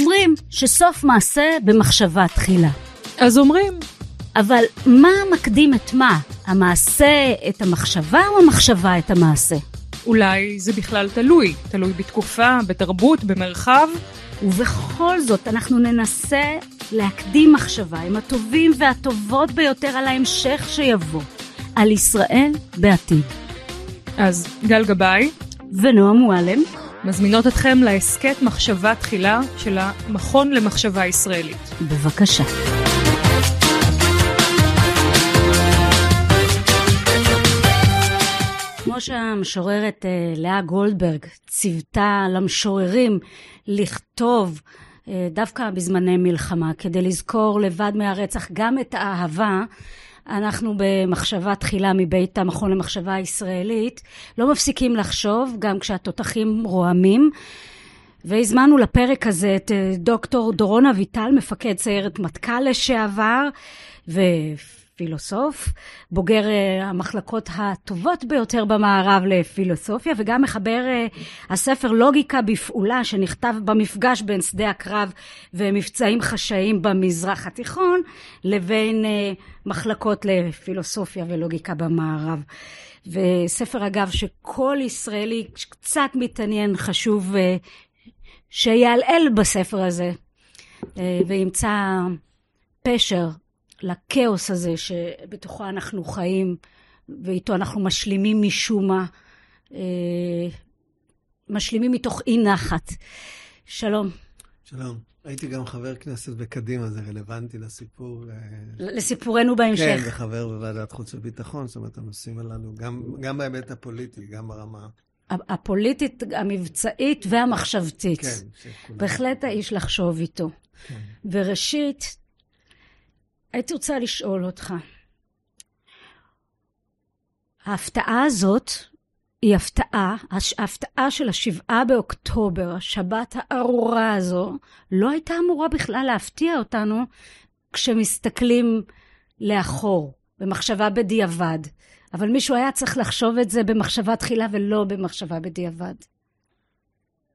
אומרים שסוף מעשה במחשבה תחילה. אז אומרים. אבל מה מקדים את מה? המעשה את המחשבה או המחשבה את המעשה? אולי זה בכלל תלוי, תלוי בתקופה, בתרבות, במרחב. ובכל זאת אנחנו ננסה להקדים מחשבה עם הטובים והטובות ביותר על ההמשך שיבוא, על ישראל בעתיד. אז גל גבאי ונועה מועלם מזמינות אתכם להסכת מחשבה תחילה של המכון למחשבה ישראלית. בבקשה. כמו שהמשוררת אה, לאה גולדברג ציוותה למשוררים לכתוב אה, דווקא בזמני מלחמה, כדי לזכור לבד מהרצח גם את האהבה, אנחנו במחשבה תחילה מבית המכון למחשבה הישראלית, לא מפסיקים לחשוב, גם כשהתותחים רועמים. והזמנו לפרק הזה את אה, דוקטור דורון אביטל, מפקד סיירת מטכ"ל לשעבר, ו... פילוסוף, בוגר uh, המחלקות הטובות ביותר במערב לפילוסופיה, וגם מחבר uh, הספר לוגיקה בפעולה, שנכתב במפגש בין שדה הקרב ומבצעים חשאיים במזרח התיכון, לבין uh, מחלקות לפילוסופיה ולוגיקה במערב. וספר אגב שכל ישראלי קצת מתעניין חשוב שיעלעל בספר הזה וימצא פשר לכאוס הזה שבתוכו אנחנו חיים ואיתו אנחנו משלימים משום מה, אה, משלימים מתוך אי נחת. שלום. שלום. הייתי גם חבר כנסת בקדימה, זה רלוונטי לסיפור. אה, לסיפורנו בהמשך. כן, וחבר בוועדת חוץ וביטחון, זאת אומרת, הנושאים הללו, גם, גם בהיבט הפוליטי, גם ברמה... הפוליטית, המבצעית והמחשבתית. כן. שכולם... בהחלט האיש לחשוב איתו. כן. וראשית, הייתי רוצה לשאול אותך. ההפתעה הזאת היא הפתעה, ההפתעה של השבעה באוקטובר, השבת הארורה הזו, לא הייתה אמורה בכלל להפתיע אותנו כשמסתכלים לאחור, במחשבה בדיעבד. אבל מישהו היה צריך לחשוב את זה במחשבה תחילה ולא במחשבה בדיעבד.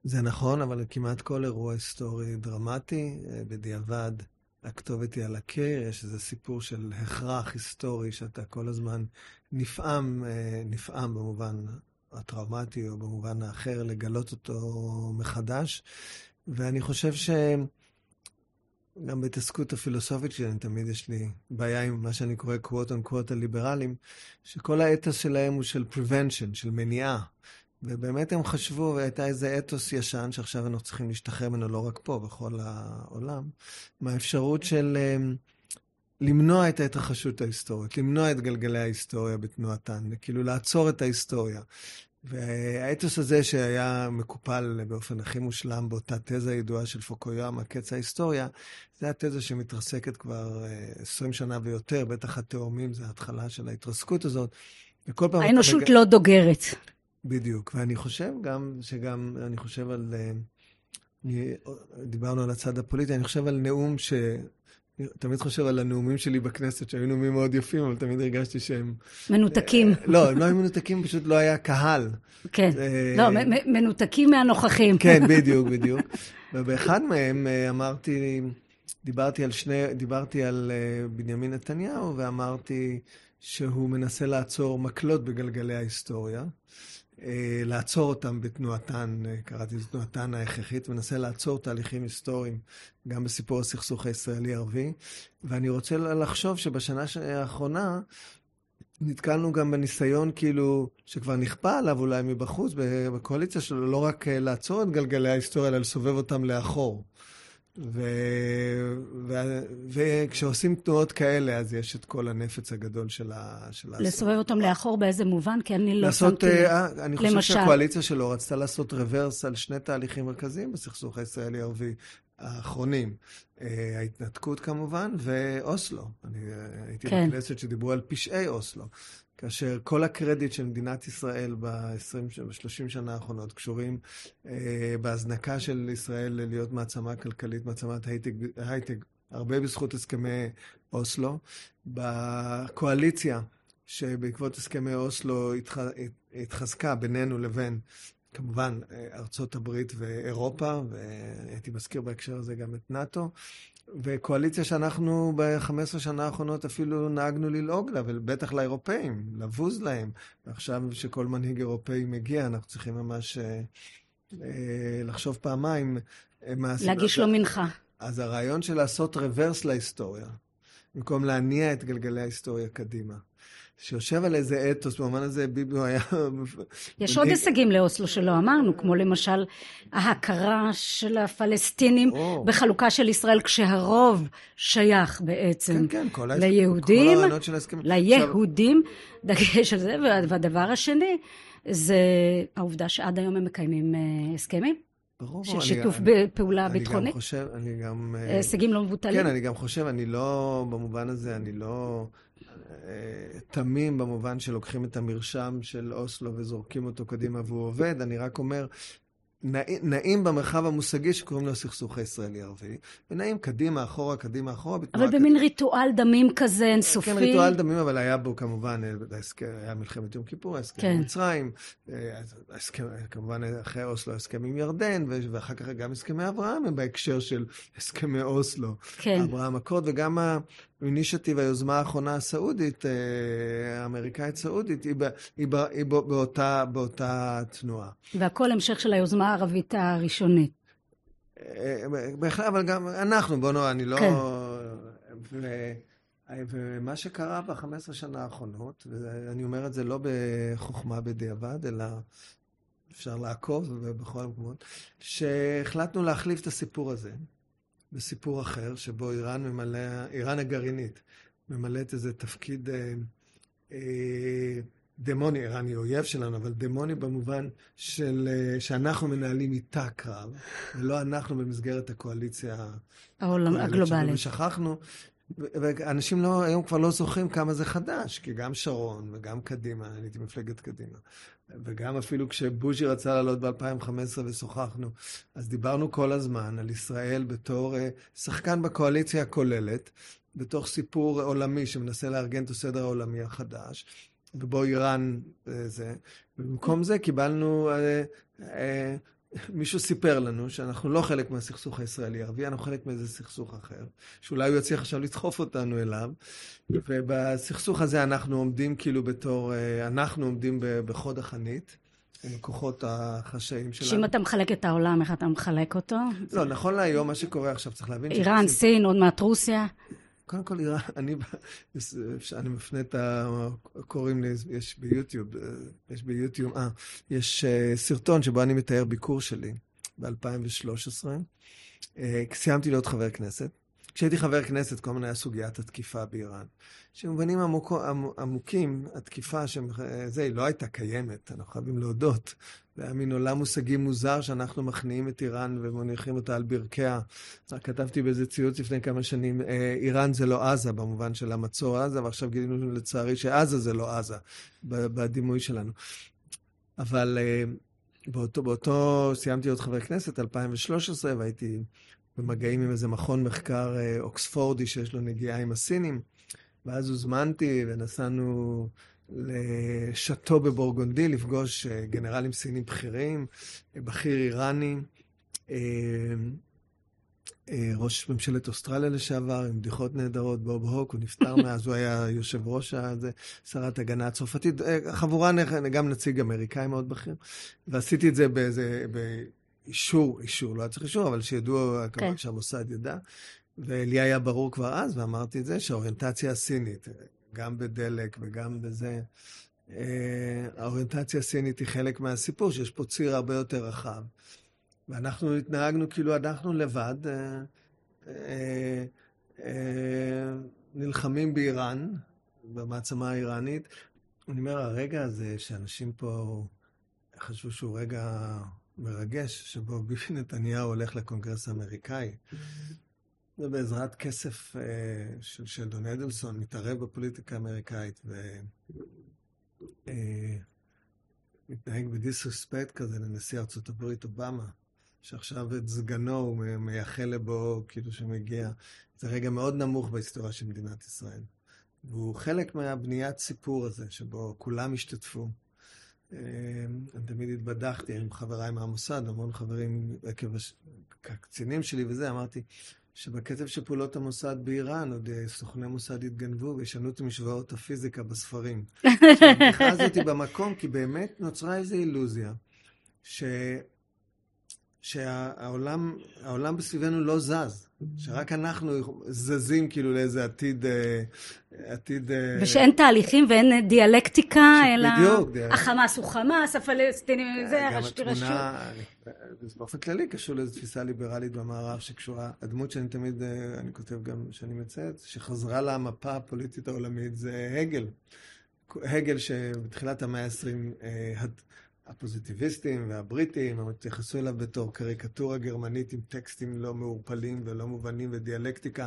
זה נכון, אבל כמעט כל אירוע היסטורי דרמטי, אה, בדיעבד, הכתובת היא על הקיר, יש איזה סיפור של הכרח היסטורי שאתה כל הזמן נפעם, אה, נפעם במובן הטראומטי או במובן האחר, לגלות אותו מחדש. ואני חושב שגם בהתעסקות הפילוסופית שלי, תמיד יש לי בעיה עם מה שאני קורא quote unquote הליברלים, שכל האתוס שלהם הוא של prevention, של מניעה. ובאמת הם חשבו, והייתה איזה אתוס ישן, שעכשיו אנחנו צריכים להשתחרר ממנו לא רק פה, בכל העולם, מהאפשרות של um, למנוע את ההתרחשות ההיסטורית, למנוע את גלגלי ההיסטוריה בתנועתן, כאילו לעצור את ההיסטוריה. והאתוס הזה שהיה מקופל באופן הכי מושלם באותה תזה ידועה של פוקויאמה, קץ ההיסטוריה, זה התזה שמתרסקת כבר 20 אה, שנה ויותר, בטח התאומים זה ההתחלה של ההתרסקות הזאת. וכל פעם... האנושות לא דוגרת. בדיוק, ואני חושב גם, שגם, אני חושב על, אה, דיברנו על הצד הפוליטי, אני חושב על נאום ש... תמיד חושב על הנאומים שלי בכנסת, שהיו נאומים מאוד יפים, אבל תמיד הרגשתי שהם... מנותקים. לא, הם לא היו מנותקים, פשוט לא היה קהל. כן, לא, מנותקים מהנוכחים. כן, בדיוק, בדיוק. ובאחד מהם אה, אמרתי, דיברתי על שני, דיברתי על אה, בנימין נתניהו, ואמרתי שהוא מנסה לעצור מקלות בגלגלי ההיסטוריה. אה, לעצור אותם בתנועתן, אה, קראתי לזה תנועתן ההכרחית, מנסה לעצור תהליכים היסטוריים, גם בסיפור הסכסוך הישראלי-ערבי. ואני רוצה לחשוב שבשנה האחרונה נתקלנו גם בניסיון כאילו, שכבר נכפה עליו אולי מבחוץ, בקואליציה שלו, לא רק אה, לעצור את גלגלי ההיסטוריה, אלא לסובב אותם לאחור. ו... ו... וכשעושים תנועות כאלה, אז יש את כל הנפץ הגדול של ה... של לסובב אותם לאחור באיזה מובן? כי אני לא לעשות, שמתי... אה, אני חושב למשל... שהקואליציה שלו רצתה לעשות רוורס על שני תהליכים מרכזיים בסכסוך הישראלי-ערבי האחרונים. אה, ההתנתקות כמובן, ואוסלו. אני אה, הייתי כן. בכנסת שדיברו על פשעי אוסלו. כאשר כל הקרדיט של מדינת ישראל ב-20, ב-30 שנה האחרונות קשורים אה, בהזנקה של ישראל להיות מעצמה כלכלית, מעצמת הייטק, הייטק, הרבה בזכות הסכמי אוסלו. בקואליציה, שבעקבות הסכמי אוסלו התח, התחזקה בינינו לבין כמובן, ארצות הברית ואירופה, והייתי מזכיר בהקשר הזה גם את נאט"ו, וקואליציה שאנחנו ב-15 שנה האחרונות אפילו נהגנו ללעוג לה, ובטח לאירופאים, לבוז להם. ועכשיו שכל מנהיג אירופאי מגיע, אנחנו צריכים ממש אה, אה, לחשוב פעמיים. אה, להגיש לו מנחה. אז הרעיון של לעשות רוורס להיסטוריה, במקום להניע את גלגלי ההיסטוריה קדימה. שיושב על איזה אתוס, במובן הזה ביבי היה... יש עוד הישגים לאוסלו שלא אמרנו, כמו למשל ההכרה של הפלסטינים או. בחלוקה של ישראל, כשהרוב שייך בעצם כן, כן, כל ליהודים, כל של ההסכמים. ליהודים, דגש על זה, והדבר השני זה העובדה שעד היום הם מקיימים אה, הסכמים. ברור, של שיתוף אני, פעולה אני ביטחוני. אני גם חושב, אני גם... אה, הישגים לא מבוטלים. כן, אני גם חושב, אני לא, במובן הזה, אני לא תמים במובן שלוקחים את המרשם של אוסלו וזורקים אותו קדימה והוא עובד, אני רק אומר, נעים במרחב המושגי שקוראים לו הסכסוך הישראלי-ערבי, ונעים קדימה, אחורה, קדימה, אחורה. אבל במין קדימה. ריטואל דמים כזה אינסופי. כן, ריטואל דמים, אבל היה בו כמובן, היה מלחמת יום כיפור, ההסכם כן. עם מצרים, ההסכם, כמובן אחרי אוסלו, הסכם עם ירדן, ואחר כך גם הסכמי אברהם הם בהקשר של הסכמי אוסלו. כן. אברהם אקורד, וגם האינישטיב, היוזמה האחרונה הסעודית, אה, האמריקאית-סעודית, היא, היא, היא באותה, באותה תנועה. והכל המשך של היוזמה הערבית הראשונית. אה, בהחלט, אבל גם אנחנו, בוא נראה, אני לא... כן. ו... ומה שקרה ב-15 שנה האחרונות, ואני אומר את זה לא בחוכמה בדיעבד, אלא אפשר לעקוב ובכל המקומות, שהחלטנו להחליף את הסיפור הזה בסיפור אחר, שבו איראן ממלא, איראן הגרעינית, ממלאת איזה תפקיד אה, אה, דמוני, איראן היא אויב שלנו, אבל דמוני במובן של אה, שאנחנו מנהלים איתה קרב, ולא אנחנו במסגרת הקואליציה העולם, הגלובלית. ושכחנו, ואנשים לא, היום כבר לא זוכרים כמה זה חדש, כי גם שרון וגם קדימה, אני הייתי מפלגת קדימה, וגם אפילו כשבוז'י רצה לעלות ב-2015 ושוחחנו, אז דיברנו כל הזמן על ישראל בתור uh, שחקן בקואליציה הכוללת, בתוך סיפור עולמי שמנסה לארגן את הסדר העולמי החדש, ובו איראן uh, זה. ובמקום זה קיבלנו... Uh, מישהו סיפר לנו שאנחנו לא חלק מהסכסוך הישראלי-ערבי, אנחנו חלק מאיזה סכסוך אחר, שאולי הוא יצליח עכשיו לדחוף אותנו אליו, ובסכסוך הזה אנחנו עומדים כאילו בתור, אה, אנחנו עומדים בחוד החנית. עם הכוחות החשאיים שלנו. שאם אתה מחלק את העולם, איך אתה מחלק אותו? לא, נכון להיום, מה שקורה עכשיו, צריך להבין... איראן, סין, עוד מעט רוסיה. קודם כל, איראן, אני, אני מפנה את ה... קוראים לי, יש ביוטיוב, יש ביוטיוב, אה, יש אה, סרטון שבו אני מתאר ביקור שלי ב-2013. אה, סיימתי להיות חבר כנסת. כשהייתי חבר כנסת, כל הזמן היה סוגיית התקיפה באיראן. שבמובנים עמוק, עמוקים, התקיפה, שזה, היא לא הייתה קיימת, אנחנו חייבים להודות. זה היה מין עולם מושגים מוזר שאנחנו מכניעים את איראן ומניחים אותה על ברכיה. כתבתי באיזה ציוץ לפני כמה שנים, אה, איראן זה לא עזה, במובן של המצור עזה, ועכשיו גילינו לצערי שעזה זה לא עזה, בדימוי שלנו. אבל אה, באותו, באותו סיימתי להיות חבר כנסת, 2013, והייתי במגעים עם איזה מכון מחקר אה, אוקספורדי שיש לו נגיעה עם הסינים, ואז הוזמנתי ונסענו לשאטו בבורגונדי לפגוש אה, גנרלים סינים בכירים, אה, בכיר איראני, ראש ממשלת אוסטרליה לשעבר, עם בדיחות נהדרות, בוב הוק, הוא נפטר מאז, הוא היה יושב ראש הזה, שרת הגנה הצרפתית, חבורה, גם נציג אמריקאי מאוד בכיר, ועשיתי את זה באיזה, אישור, אישור, לא היה צריך אישור, אבל שידעו, כן. כמובן שהמוסד ידע. ולי היה ברור כבר אז, ואמרתי את זה, שהאוריינטציה הסינית, גם בדלק וגם בזה, אה, האוריינטציה הסינית היא חלק מהסיפור, שיש פה ציר הרבה יותר רחב. ואנחנו התנהגנו כאילו אנחנו לבד, אה, אה, אה, נלחמים באיראן, במעצמה האיראנית. אני אומר, הרגע הזה שאנשים פה חשבו שהוא רגע מרגש, שבו ביבי נתניהו הולך לקונגרס האמריקאי, ובעזרת כסף uh, של שלדון אדלסון מתערב בפוליטיקה האמריקאית ומתנהג uh, בדיסרספקט כזה לנשיא ארצות הברית אובמה, שעכשיו את סגנו הוא מייחל לבו כאילו שמגיע. זה רגע מאוד נמוך בהיסטוריה של מדינת ישראל. והוא חלק מהבניית סיפור הזה, שבו כולם השתתפו. אני תמיד התבדחתי עם חבריי מהמוסד, המון חברים עקב הקצינים שלי וזה, אמרתי שבקצב של פעולות המוסד באיראן, עוד סוכני מוסד התגנבו וישנו את משוואות הפיזיקה בספרים. הבדיחה הזאת היא במקום, כי באמת נוצרה איזו אילוזיה, ש... שהעולם בסביבנו לא זז. שרק אנחנו זזים כאילו לאיזה עתיד... אה, עתיד... אה, ושאין תהליכים ואין דיאלקטיקה. אלא... בדיוק. החמאס הוא חמאס, הפלסטינים זה, רשות רשות. באופן כללי קשור לאיזו תפיסה ליברלית במערב שקשורה, הדמות שאני תמיד, אה, אני כותב גם שאני מציית, שחזרה למפה הפוליטית העולמית זה הגל. הגל שבתחילת המאה ה-20 הפוזיטיביסטים והבריטים, הם התייחסו אליו בתור קריקטורה גרמנית עם טקסטים לא מעורפלים ולא מובנים ודיאלקטיקה.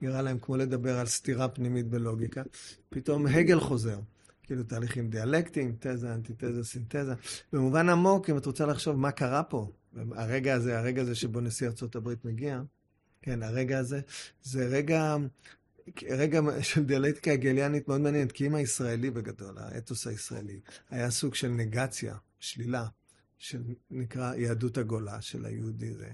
נראה להם כמו לדבר על סתירה פנימית בלוגיקה. פתאום הגל חוזר. כאילו תהליכים דיאלקטיים, תזה, אנטיתזה, סינתזה. במובן עמוק, אם את רוצה לחשוב מה קרה פה, הרגע הזה, הרגע הזה שבו נשיא ארה"ב מגיע, כן, הרגע הזה, זה רגע, רגע של דיאלקטיקה הגליאנית מאוד מעניינת, כי אם הישראלי בגדול, האתוס הישראלי, היה סוג של נגציה שלילה, שנקרא יהדות הגולה של היהודי זה.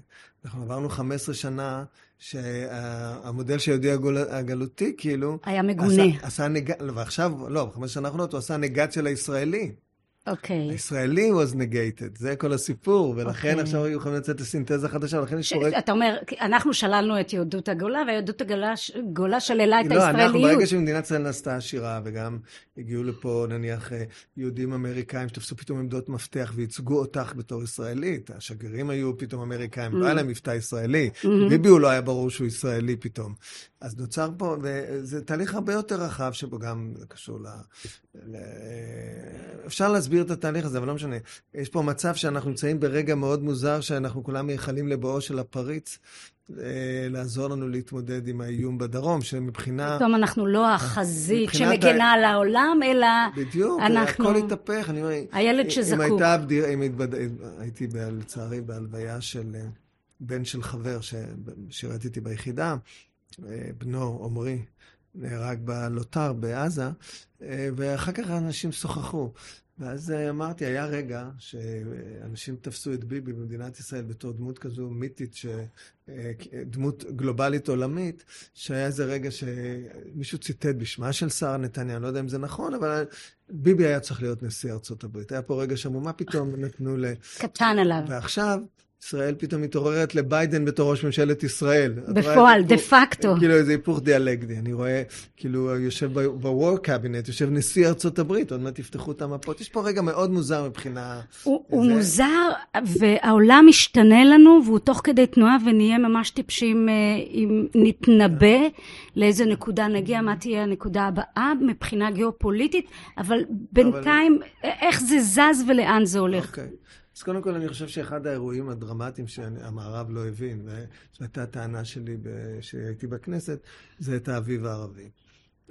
אנחנו עברנו 15 שנה שהמודל של היהודי הגול, הגלותי, כאילו... היה מגונה. עשה, עשה נג... ועכשיו, לא, ב-15 שנה האחרונות הוא עשה נגציה לישראלי. אוקיי. Okay. הישראלי was negated, זה כל הסיפור, ולכן okay. אוקיי. עכשיו היו יכולים לצאת לסינתזה חדשה, ולכן יש רגע... אתה אומר, אנחנו שללנו את יהדות הגולה, והיהדות הגולה שללה את לא, הישראליות. לא, אנחנו, ברגע שמדינת ישראל נעשתה עשירה, וגם הגיעו לפה נניח אה, יהודים אמריקאים שתפסו פתאום עמדות מפתח וייצגו אותך בתור ישראלית, השגרירים היו פתאום אמריקאים, לא היה להם מבטא ישראלי, mm-hmm. ביבי הוא לא היה ברור שהוא ישראלי פתאום. אז נוצר פה, וזה תהליך הרבה יותר רחב, שבו גם קשור ל... ל... אפשר להסביר את התהליך הזה, אבל לא משנה. יש פה מצב שאנחנו נמצאים ברגע מאוד מוזר, שאנחנו כולם מייחלים לבואו של הפריץ, אה, לעזור לנו להתמודד עם האיום בדרום, שמבחינה... פתאום אנחנו לא החזית שמגנה על העולם, אלא בדיוק, אנחנו... בדיוק, הכל התהפך. אני אומר, הילד שזקוק. אם הייתה הבדיר... אם התבד... הייתי לצערי בהלוויה של אה, בן של חבר ששירת איתי ביחידה, אה, בנו עמרי. נהרג בלוטר בעזה, ואחר כך אנשים שוחחו. ואז אה, אמרתי, היה רגע שאנשים תפסו את ביבי במדינת ישראל בתור דמות כזו מיתית, ש... אה, דמות גלובלית עולמית, שהיה איזה רגע שמישהו ציטט בשמה של שרה נתניה, אני לא יודע אם זה נכון, אבל ביבי היה צריך להיות נשיא ארצות הברית. היה פה רגע שאמרו, מה פתאום נתנו ל... קטן עליו. ועכשיו... ישראל פתאום מתעוררת לביידן בתור ראש ממשלת ישראל. בפועל, דה פקטו. כאילו איזה היפוך דיאלקטי. אני רואה, כאילו, יושב ב-war cabinet, יושב נשיא ארצות הברית, עוד מעט יפתחו את המפות. יש פה רגע מאוד מוזר מבחינה... הוא, הוא מוזר, והעולם משתנה לנו, והוא תוך כדי תנועה, ונהיה ממש טיפשים אה, אם נתנבא לאיזה נקודה נגיע, מה תהיה הנקודה הבאה מבחינה גיאופוליטית, אבל בינתיים, אבל... איך זה זז ולאן זה הולך. אוקיי. אז קודם כל, אני חושב שאחד האירועים הדרמטיים שהמערב לא הבין, וזו הייתה הטענה שלי כשהייתי בכנסת, זה את האביב הערבי.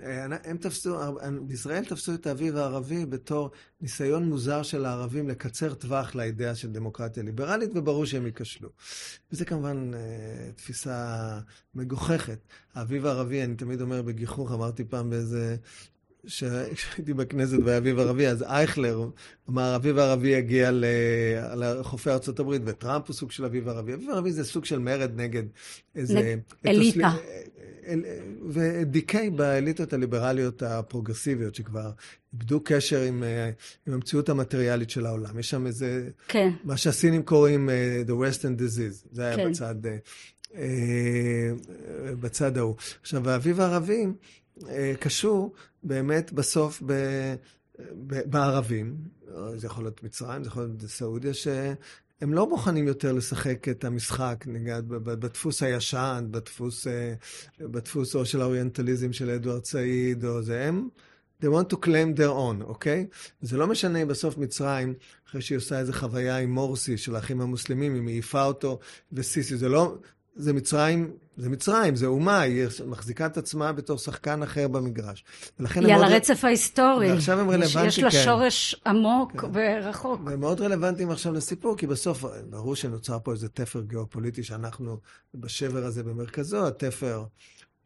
אה, הם תפסו, בישראל תפסו את האביב הערבי בתור ניסיון מוזר של הערבים לקצר טווח לאידאה של דמוקרטיה ליברלית, וברור שהם ייכשלו. וזה כמובן אה, תפיסה מגוחכת. האביב הערבי, אני תמיד אומר בגיחוך, אמרתי פעם באיזה כשהייתי בכנסת באביב ערבי, אז אייכלר אמר, אביב ערבי יגיע לחופי הברית, וטראמפ הוא סוג של אביב ערבי. אביב ערבי זה סוג של מרד נגד איזה... אליטה. ודיכאי באליטות הליברליות הפרוגרסיביות, שכבר איבדו קשר עם, עם המציאות המטריאלית של העולם. יש שם איזה... כן. מה שהסינים קוראים The Western Disease. זה היה כן. בצד, בצד ההוא. עכשיו, האביב הערבי... אה, קשור באמת בסוף ב, בערבים, זה יכול להיות מצרים, זה יכול להיות סעודיה, שהם לא מוכנים יותר לשחק את המשחק, נגד, בדפוס הישן, בדפוס, אה, בדפוס או של האוריינטליזם של אדוארד סעיד, או זה, הם... They want to claim their own, אוקיי? Okay? זה לא משנה בסוף מצרים, אחרי שהיא עושה איזו חוויה עם מורסי של האחים המוסלמים, היא מעיפה אותו וסיסי, זה לא, זה מצרים, זה מצרים, זה אומה, היא מחזיקה את עצמה בתור שחקן אחר במגרש. היא על הרצף ההיסטורי. ועכשיו הם רלוונטיים, יש לה כן. שורש עמוק כן. ורחוק. והם מאוד רלוונטיים עכשיו לסיפור, כי בסוף, ברור שנוצר פה איזה תפר גיאופוליטי שאנחנו בשבר הזה במרכזו, התפר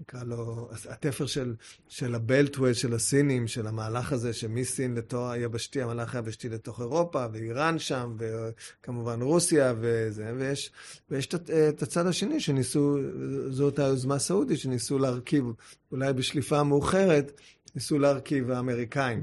נקרא לו, התפר של, של הבלטווי של הסינים, של המהלך הזה שמסין לתוך היבשתי, המהלך היבשתי לתוך אירופה, ואיראן שם, וכמובן רוסיה וזה, ויש, ויש את, את הצד השני שניסו, זאת היוזמה הסעודית, שניסו להרכיב, אולי בשליפה מאוחרת, ניסו להרכיב האמריקאים.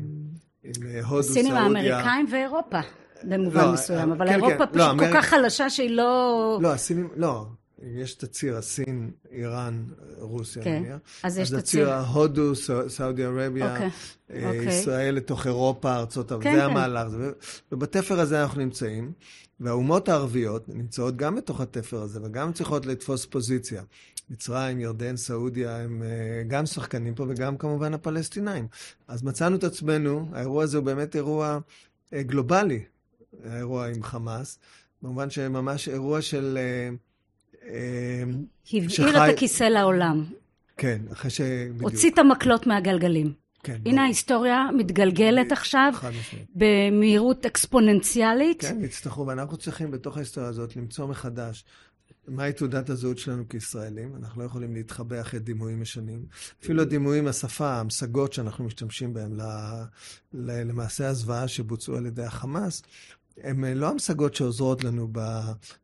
עם הודו, סעודיה. הסינים האמריקאים ואירופה. במובן לא, מסוים, אבל כן, אירופה כן, פשוט לא, כל אמר... כך חלשה שהיא לא... לא, הסינים, לא, יש את הציר, הסין, איראן, רוסיה, כן, נניח. אז יש את הציר. אז הציר ההודו, סעודיה okay. אוקיי, אה, אוקיי. ישראל לתוך אירופה, ארצות הברית, כן, זה כן. המהלך. ובתפר הזה אנחנו נמצאים, והאומות הערביות נמצאות גם בתוך התפר הזה, וגם צריכות לתפוס פוזיציה. מצרים, ירדן, סעודיה, הם אה, גם שחקנים פה, וגם כמובן הפלסטינאים. אז מצאנו את עצמנו, האירוע הזה הוא באמת אירוע אה, גלובלי, האירוע עם חמאס, במובן שממש אירוע של... הבעיר שחי... את הכיסא לעולם. כן, אחרי ש... בדיוק. הוציא את המקלות מהגלגלים. כן. הנה ברור. ההיסטוריה מתגלגלת עכשיו במהירות אקספוננציאלית. כן, יצטרכו, ואנחנו צריכים בתוך ההיסטוריה הזאת למצוא מחדש מהי תעודת הזהות שלנו כישראלים. אנחנו לא יכולים להתחבא אחרי דימויים משנים. אפילו הדימויים, השפה, המשגות שאנחנו משתמשים בהם למעשה הזוועה שבוצעו על ידי החמאס, הן אה, לא המשגות שעוזרות לנו ב,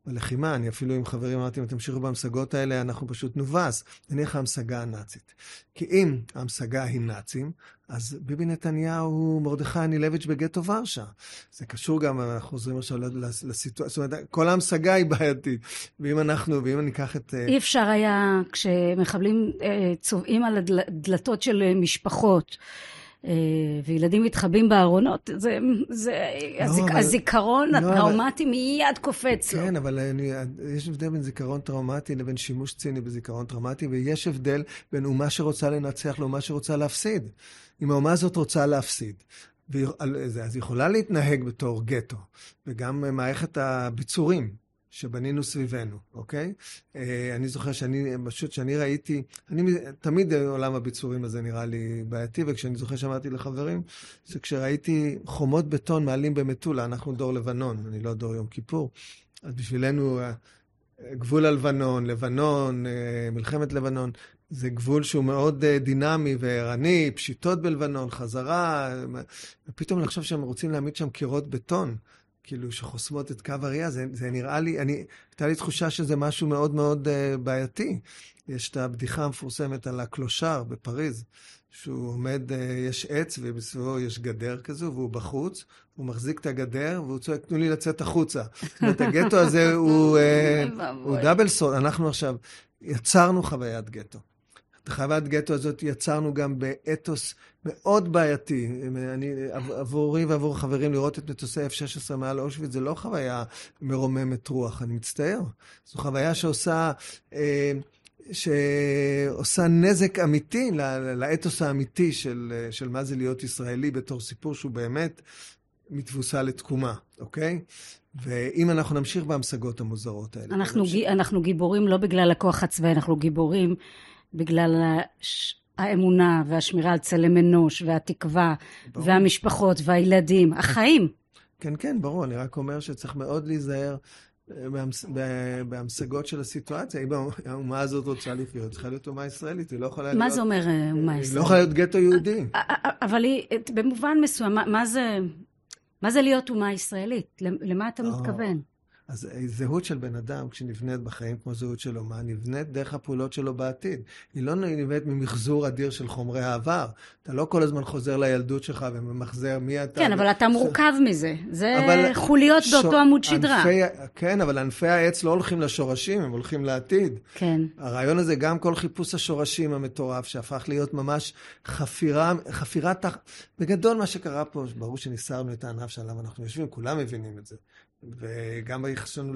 בלחימה. אני אפילו עם חברים אמרתי, אם תמשיכו בהמשגות האלה, אנחנו פשוט נובס. נניח ההמשגה הנאצית. כי אם ההמשגה היא נאצים, אז ביבי נתניהו הוא מרדכי אנילביץ' בגטו ורשה. זה קשור גם, אנחנו חוזרים עכשיו לסיטואציה, זאת אומרת, כל ההמשגה היא בעייתית. ואם אנחנו, ואם ניקח את... אה, אי אפשר היה, כשמחבלים אה, צובעים על הדלתות של משפחות, וילדים מתחבאים בארונות, זה, זה לא, הזיק, אבל, הזיכרון לא, הטראומטי אבל, מיד קופץ לו. כן, אבל אני, יש הבדל בין זיכרון טראומטי לבין שימוש ציני בזיכרון טראומטי, ויש הבדל בין אומה שרוצה לנצח לאומה שרוצה להפסיד. אם האומה הזאת רוצה להפסיד, אז היא יכולה להתנהג בתור גטו, וגם מערכת הביצורים. שבנינו סביבנו, אוקיי? אה, אני זוכר שאני, פשוט כשאני ראיתי, אני תמיד עולם הביצורים הזה נראה לי בעייתי, וכשאני זוכר שאמרתי לחברים, זה כשראיתי חומות בטון מעלים במטולה, אנחנו דור לבנון, אני לא דור יום כיפור, אז בשבילנו אה, גבול הלבנון, לבנון, אה, מלחמת לבנון, זה גבול שהוא מאוד דינמי וערני, פשיטות בלבנון, חזרה, ופתאום לחשוב שהם רוצים להעמיד שם קירות בטון. כאילו, שחוסמות את קו הראייה, זה, זה נראה לי, אני, הייתה לי תחושה שזה משהו מאוד מאוד uh, בעייתי. יש את הבדיחה המפורסמת על הקלושר בפריז, שהוא עומד, uh, יש עץ ובסביבו יש גדר כזו, והוא בחוץ, הוא מחזיק את הגדר, והוא צועק, תנו לי לצאת החוצה. זאת אומרת, הגטו הזה הוא, uh, הוא דאבל סול. אנחנו עכשיו יצרנו חוויית גטו. את חוויית גטו הזאת יצרנו גם באתוס מאוד בעייתי. אני, עבורי ועבור חברים לראות את מטוסי F-16 מעל אושוויץ, זה לא חוויה מרוממת רוח, אני מצטער. זו חוויה שעושה... אה, שעושה נזק אמיתי לאתוס האמיתי של, של מה זה להיות ישראלי בתור סיפור שהוא באמת מתבוסה לתקומה, אוקיי? ואם אנחנו נמשיך בהמשגות המוזרות האלה. אנחנו, ג... אנחנו גיבורים לא בגלל הכוח הצבאי, אנחנו גיבורים בגלל האמונה והשמירה על צלם אנוש והתקווה ברור. והמשפחות והילדים, החיים. כן, כן, ברור. אני רק אומר שצריך מאוד להיזהר אה, בהמשגות של הסיטואציה. אם האומה הזאת רוצה לחיות, צריכה להיות אומה ישראלית, היא לא יכולה להיות... מה זה אומר אה, אומה ישראלית? היא לא יכולה להיות גטו יהודי. אה, אבל היא, במובן מסוים, מה זה... מה זה להיות אומה ישראלית? למה אתה מתכוון? אז זהות של בן אדם, כשנבנית בחיים כמו זהות של אומן, נבנית דרך הפעולות שלו בעתיד. היא לא נבנית ממחזור אדיר של חומרי העבר. אתה לא כל הזמן חוזר לילדות שלך וממחזר מי אתה. כן, אבל אתה מורכב מזה. זה אבל חוליות ש... באותו עמוד שדרה. ענפי, כן, אבל ענפי העץ לא הולכים לשורשים, הם הולכים לעתיד. כן. הרעיון הזה, גם כל חיפוש השורשים המטורף, שהפך להיות ממש חפירה, חפירה תח... בגדול מה שקרה פה, ברור שניסרנו את הענף שעליו אנחנו יושבים, כולם מבינים את זה. וגם היחס שלנו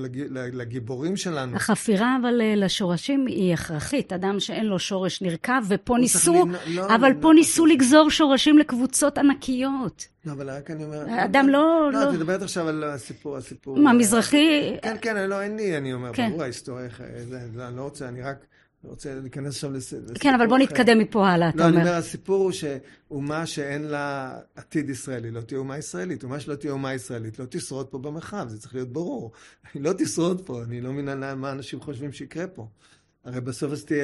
לגיבורים שלנו. החפירה אבל אה, לשורשים היא הכרחית. אדם שאין לו שורש נרקב, ופה ניסו, לא, אבל לא, פה לא, ניסו לגזור שורשים לקבוצות ענקיות. לא, אבל רק אני אומר... אדם לא... לא, את מדברת עכשיו על הסיפור, הסיפור... מה, מזרחי? כן, כן, לא, אין לי, אני אומר, כן. ברור ההיסטוריה, אני לא רוצה, אני רק... אני רוצה להיכנס עכשיו לסיפור כן, אבל בוא נתקדם מפה הלאה, אתה אומר. לא, אני אומר, הסיפור הוא שאומה שאין לה עתיד ישראלי, לא תהיה אומה ישראלית. אומה שלא תהיה אומה ישראלית, לא תשרוד פה במרחב, זה צריך להיות ברור. היא לא תשרוד פה, אני לא מבין מה אנשים חושבים שיקרה פה. הרי בסוף אז תהיה...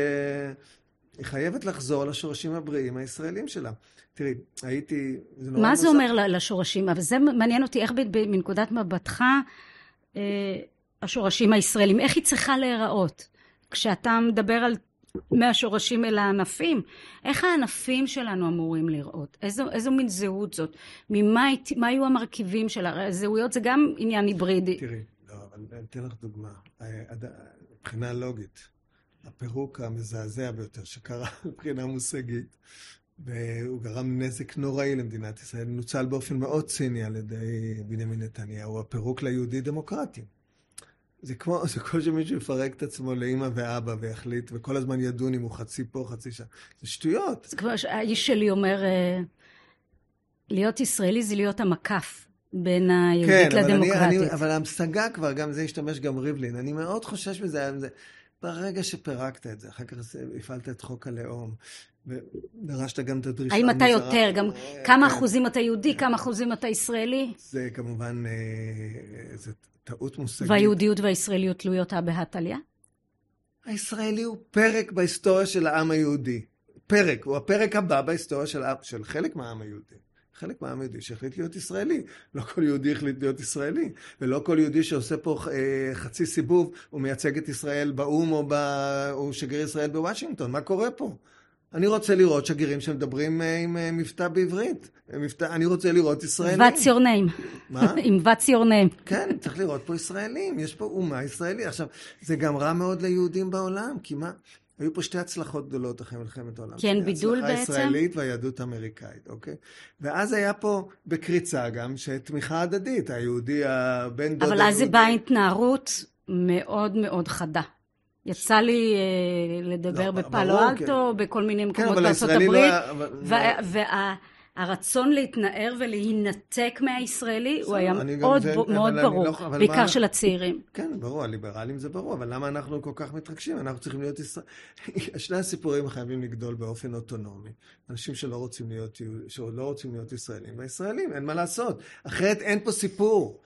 היא חייבת לחזור לשורשים הבריאים הישראלים שלה. תראי, הייתי... זה מה זה אומר לשורשים? אבל זה מעניין אותי, איך מנקודת מבטך אה, השורשים הישראלים, איך היא צריכה להיראות? כשאתה מדבר על מהשורשים אל הענפים, איך הענפים שלנו אמורים לראות? איזו, איזו מין זהות זאת? ממה מה היו המרכיבים שלה? זהויות זה גם עניין היברידי. תראי, לא, אני אתן לך דוגמה. אה, מבחינה לוגית, הפירוק המזעזע ביותר שקרה מבחינה מושגית, והוא גרם נזק נוראי למדינת ישראל, נוצל באופן מאוד ציני על ידי בנימין נתניהו, הפירוק ליהודי דמוקרטי. זה כמו, זה כמו שמישהו יפרק את עצמו לאימא ואבא ויחליט, וכל הזמן ידון אם הוא חצי פה, חצי שם. זה שטויות. זה כמו שהאיש שלי אומר, אה, להיות ישראלי זה להיות המקף בין היהודית כן, לדמוקרטית. כן, אבל, אבל המשגה כבר, גם זה השתמש גם ריבלין. אני מאוד חושש מזה. ברגע שפירקת את זה, אחר כך הפעלת את חוק הלאום, ודרשת גם את הדרישה האם אתה יותר, גם כמה כן. אחוזים אתה יהודי, כמה אחוזים אתה ישראלי? זה כמובן, אה, זה טעות מושגית. והיהודיות והישראליות תלויות הא בהא תליא? הישראלי הוא פרק בהיסטוריה של העם היהודי. פרק, הוא הפרק הבא בהיסטוריה של, של חלק מהעם היהודי. חלק מהעם היהודי שהחליט להיות ישראלי. לא כל יהודי החליט להיות ישראלי, ולא כל יהודי שעושה פה אה, חצי סיבוב, הוא מייצג את ישראל באו"ם או, ב... או שגריר ישראל בוושינגטון. מה קורה פה? אני רוצה לראות שגרירים שמדברים אה, עם אה, מבטא בעברית. מבטא, אני רוצה לראות ישראלים. Your name. מה? עם your name. כן, צריך לראות פה ישראלים. יש פה אומה ישראלית. עכשיו, זה גם רע מאוד ליהודים בעולם, כי מה? היו פה שתי הצלחות גדולות אחרי מלחמת העולם. כן, בידול בעצם. ההצלחה הישראלית והיהדות האמריקאית, אוקיי? ואז היה פה בקריצה גם, שתמיכה הדדית, היהודי, הבן דוד אבל אז זה בא התנערות מאוד מאוד חדה. יצא לי uh, לדבר לא, בפאלו אלטו, כן. בכל מיני כן, מקומות בארצות הברית, לא אבל... וה... הרצון להתנער ולהינתק מהישראלי הוא היה מאוד, זה, מאוד ברור, לא, בעיקר מה... של הצעירים. כן, ברור, הליברלים זה ברור, אבל למה אנחנו כל כך מתרגשים? אנחנו צריכים להיות ישראל... שני הסיפורים חייבים לגדול באופן אוטונומי. אנשים שלא רוצים להיות, שלא רוצים להיות ישראלים, והישראלים, אין מה לעשות. אחרת אין פה סיפור.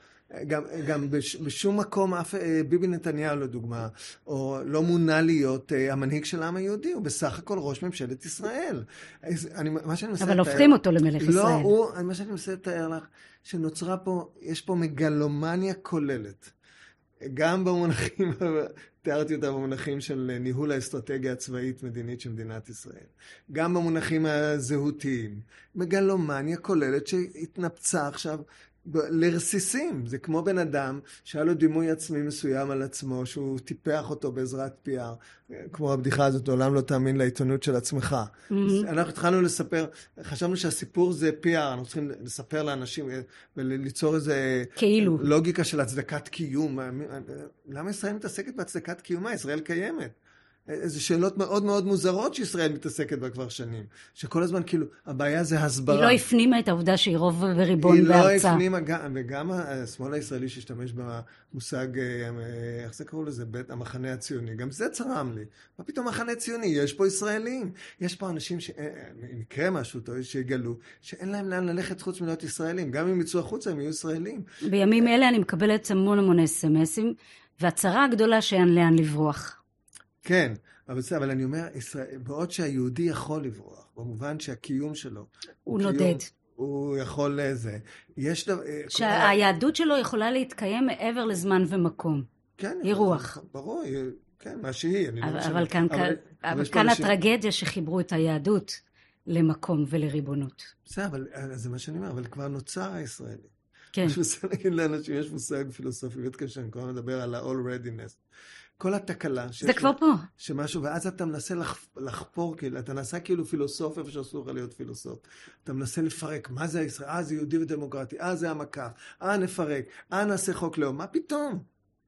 גם, גם בש, בשום מקום, אף, אה, ביבי נתניהו לדוגמה, או לא מונה להיות אה, המנהיג של העם היהודי, הוא בסך הכל ראש ממשלת ישראל. אני, מה שאני מנסה לתאר... אבל הופכים אותו למלך לא, ישראל. לא, הוא, מה שאני מנסה לתאר לך, שנוצרה פה, יש פה מגלומניה כוללת. גם במונחים, תיארתי אותה במונחים של ניהול האסטרטגיה הצבאית-מדינית של מדינת ישראל. גם במונחים הזהותיים. מגלומניה כוללת שהתנפצה עכשיו לרסיסים. זה כמו בן אדם שהיה לו דימוי עצמי מסוים על עצמו, שהוא טיפח אותו בעזרת PR. כמו הבדיחה הזאת, לעולם לא תאמין לעיתונות של עצמך. Mm-hmm. אנחנו התחלנו לספר, חשבנו שהסיפור זה PR, אנחנו צריכים לספר לאנשים וליצור איזה... כאילו. לוגיקה של הצדקת קיום. למה ישראל מתעסקת בהצדקת קיומה? ישראל קיימת. איזה שאלות מאוד מאוד מוזרות שישראל מתעסקת בה כבר שנים. שכל הזמן כאילו, הבעיה זה הסברה. היא לא הפנימה את העובדה שהיא רוב וריבון היא בארצה. היא לא הפנימה, וגם השמאל הישראלי שהשתמש במושג, אה, איך זה קראו לזה? בית המחנה הציוני. גם זה צרם לי. מה פתאום מחנה ציוני? יש פה ישראלים. יש פה אנשים שאם יקרה משהו טוב, שיגלו שאין להם לאן ללכת חוץ מלהיות ישראלים. גם אם יצאו החוצה, הם יהיו ישראלים. בימים אלה אני מקבלת המון המון אס.אם.אסים, והצרה הגדולה שאין לאן לברוח. כן, אבל בסדר, אבל אני אומר, ישראל, בעוד שהיהודי יכול לברוח, במובן שהקיום שלו... הוא נודד. הוא יכול לזה. יש דבר... אה, שהיהדות שלו יכולה להתקיים מעבר לזמן ומקום. כן. היא רוח. ברור, כן, מה שהיא. אני לא אבל, לא אבל כאן, אבל, אבל כאן אנשים... הטרגדיה שחיברו את היהדות למקום ולריבונות. בסדר, אבל זה מה שאני אומר, אבל כבר נוצר הישראלי. כן. אני רוצה להגיד לאנשים, יש מושג פילוסופי, באמת קשה, אני כל הזמן מדבר על ה-all readiness. כל התקלה. זה כבר פה. שמשהו, ואז אתה מנסה לח, לחפור, כאילו, אתה נעשה כאילו פילוסוף איפה שאסור לך להיות פילוסוף. אתה מנסה לפרק, מה זה הישראל? אה, זה יהודי ודמוקרטי, אה, זה המקף, אה, נפרק, אה, נעשה חוק לאום, מה פתאום?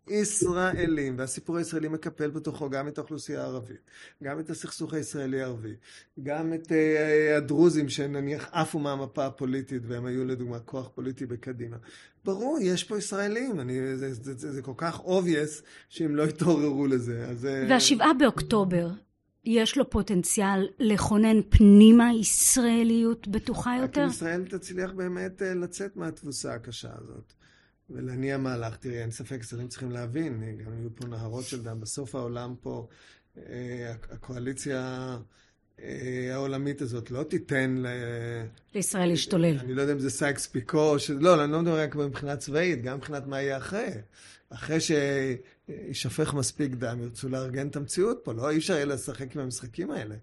ישראלים, והסיפור הישראלי מקפל בתוכו גם את האוכלוסייה הערבית, גם את הסכסוך הישראלי-ערבי, גם את uh, הדרוזים שנניח עפו מהמפה הפוליטית והם היו לדוגמה כוח פוליטי בקדימה. ברור, יש פה ישראלים, אני, זה, זה, זה, זה כל כך obvious שהם לא יתעוררו לזה. אז... אה, והשבעה באוקטובר, יש לו פוטנציאל לכונן פנימה ישראליות בטוחה יותר? רק אם ישראל תצליח באמת אה, לצאת מהתבוסה הקשה הזאת. ולהניע מהלך. תראי, אין ספק, שרים צריכים להבין, גם היו פה נהרות של דם. בסוף העולם פה, אה, הקואליציה אה, העולמית הזאת לא תיתן ל... לישראל להשתולל. אני לא יודע אם זה סייקס פיקו, ש... לא, אני לא מדבר רק מבחינה צבאית, גם מבחינת מה יהיה אחרי. אחרי שישפך מספיק דם, ירצו לארגן את המציאות פה, לא? אי אפשר יהיה לשחק עם המשחקים האלה.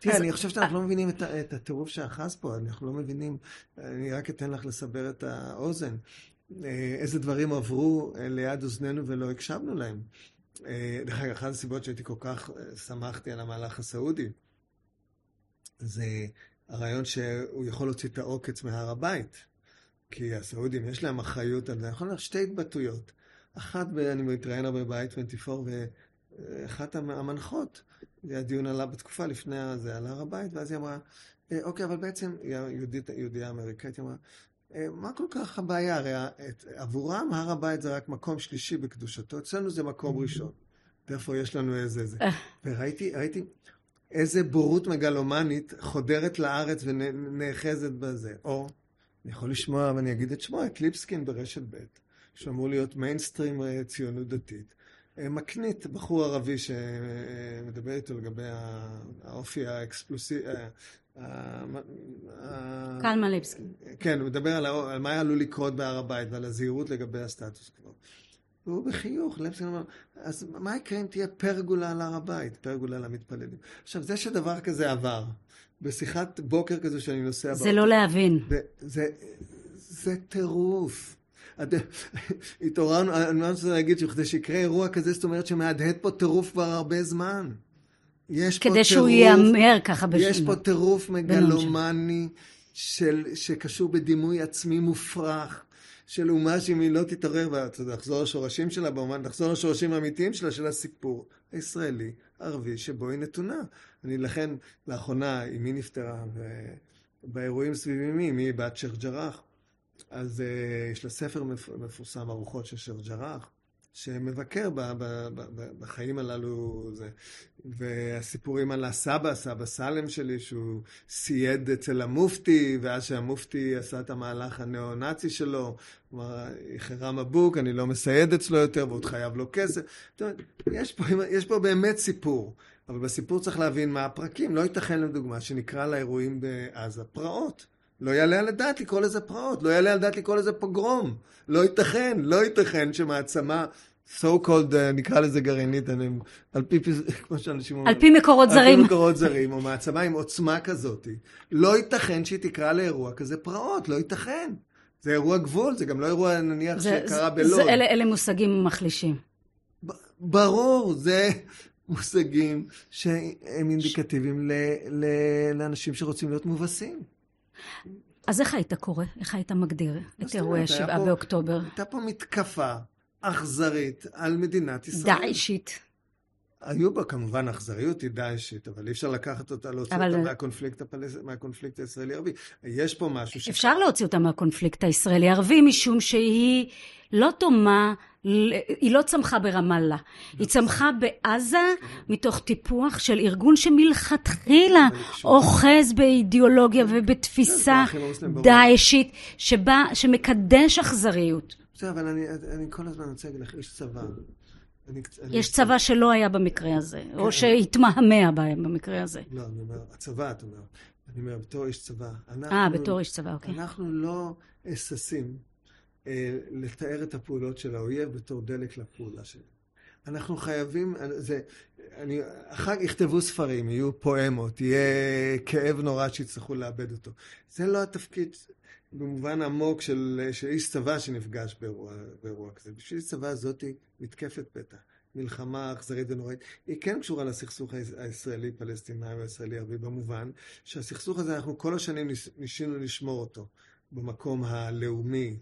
תראה, אני חושב שאנחנו לא מבינים את הטירוף שאחז פה, אנחנו לא מבינים, אני רק אתן לך לסבר את האוזן. אה, איזה דברים עברו אה, ליד אוזנינו ולא הקשבנו להם. דרך אגב, אחת הסיבות שהייתי כל כך שמחתי על המהלך הסעודי, זה הרעיון שהוא יכול להוציא את העוקץ מהר הבית. כי הסעודים, יש להם אחריות על זה. יכול להיות שתי התבטאויות. אחת, אני מתראיין הרבה ב 24 ואחת המנחות, הדיון עלה בתקופה לפני זה, על הר הבית, ואז היא אמרה, אה, אוקיי, אבל בעצם, היא יהודית, יהודייה אמריקאית, היא אמרה, אה, מה כל כך הבעיה? הרי עבורם הר הבית זה רק מקום שלישי בקדושתו, אצלנו זה מקום ראשון. ואיפה יש לנו איזה זה. וראיתי, ראיתי, איזה בורות מגלומנית חודרת לארץ ונאחזת בזה. או, אני יכול לשמוע, ואני אגיד את שמו, את ליבסקין ברשת ב', שאמור להיות מיינסטרים אה, ציונות דתית. אה, מקנית, בחור ערבי שמדבר איתו לגבי האופי האקספלוסיבי. אה, קלמן ליבסקין. כן, הוא מדבר על מה עלול לקרות בהר הבית ועל הזהירות לגבי הסטטוס קוו. והוא בחיוך, ליבסקין אומר, אז מה יקרה אם תהיה פרגולה על הר הבית, פרגולה למתפללים? עכשיו, זה שדבר כזה עבר, בשיחת בוקר כזו שאני נוסע... זה באוטו, לא להבין. זה, זה טירוף. התעוררנו, אני לא רוצה להגיד שכדי שיקרה אירוע כזה, זאת אומרת שמהדהד פה טירוף כבר הרבה זמן. יש כדי שהוא ייאמר ככה בשביל... יש פה טירוף מגלומני של, שקשור בדימוי עצמי מופרך. של אומה שאם היא לא תתעורר ותחזור לשורשים שלה באומן, תחזור לשורשים האמיתיים שלה, של הסיפור הישראלי, ערבי, שבו היא נתונה. אני לכן, לאחרונה, אמי נפטרה, ובאירועים סביב אמי, אמי בת שייח' ג'ראח, אז uh, יש לה ספר מפורסם, ארוחות של שייח' ג'ראח, שמבקר ב, ב, ב, ב, בחיים הללו, זה. והסיפורים על הסבא, סבא סלם שלי, שהוא סייד אצל המופתי, ואז שהמופתי עשה את המהלך הניאו-נאצי שלו, כלומר, איחרה מבוק, אני לא מסייד אצלו יותר, ועוד חייב לו כסף. יש פה, יש פה באמת סיפור, אבל בסיפור צריך להבין מה הפרקים. לא ייתכן, לדוגמה, שנקרא לאירועים בעזה פרעות. לא יעלה על הדעת לקרוא לזה פרעות, לא יעלה על הדעת לקרוא לזה פוגרום. לא ייתכן, לא ייתכן שמעצמה so called, uh, נקרא לזה גרעינית, אני, על פי, כמו שאנשים אומרים, על פי מקורות זרים, על פי מקורות זרים, או מעצמה עם עוצמה כזאת, לא ייתכן שהיא תקרא לאירוע כזה פרעות, לא ייתכן. זה אירוע גבול, זה גם לא אירוע נניח זה, שקרה בלוד. אלה, אלה מושגים מחלישים. ברור, זה מושגים שהם אינדיקטיביים ל, ל, לאנשים שרוצים להיות מובסים. אז איך היית קורא? איך היית מגדיר את אירועי השבעה באוקטובר? הייתה פה מתקפה אכזרית על מדינת ישראל. דאעשית. היו בה כמובן אכזריות, היא דאעשית, אבל אי אפשר לקחת אותה, להוציא אבל... אותה מהקונפליקט, הפלס... מהקונפליקט הישראלי-ערבי. יש פה משהו ש... אפשר להוציא אותה מהקונפליקט הישראלי-ערבי, משום שהיא לא דומה, היא לא צמחה ברמאללה, היא צמחה בעזה מתוך טיפוח של ארגון שמלכתחילה אוחז באידיאולוגיה ובתפיסה דאעשית, שמקדש אכזריות. בסדר, אבל אני, אני כל הזמן רוצה להגיד לך, איש צבא. אני, יש צבא שלא היה במקרה הזה, כן, או שהתמהמה בהם במקרה הזה. לא, אני אומר, הצבא, את אומרת. אני אומר, בתור איש צבא. אה, בתור איש צבא, אוקיי. אנחנו לא ששים אה, לתאר את הפעולות של האויב בתור דלק לפעולה שלו. אנחנו חייבים, זה, אני, אחר כך יכתבו ספרים, יהיו פואמות, יהיה כאב נורא שיצטרכו לאבד אותו. זה לא התפקיד, במובן עמוק של, של איש צבא שנפגש באירוע, באירוע כזה. בשביל צבא זאתי מתקפת פתע. מלחמה אכזרית ונוראית. היא כן קשורה לסכסוך הישראלי-פלסטיני או הישראלי-ערבי במובן שהסכסוך הזה, אנחנו כל השנים ניסינו לשמור אותו במקום הלאומי,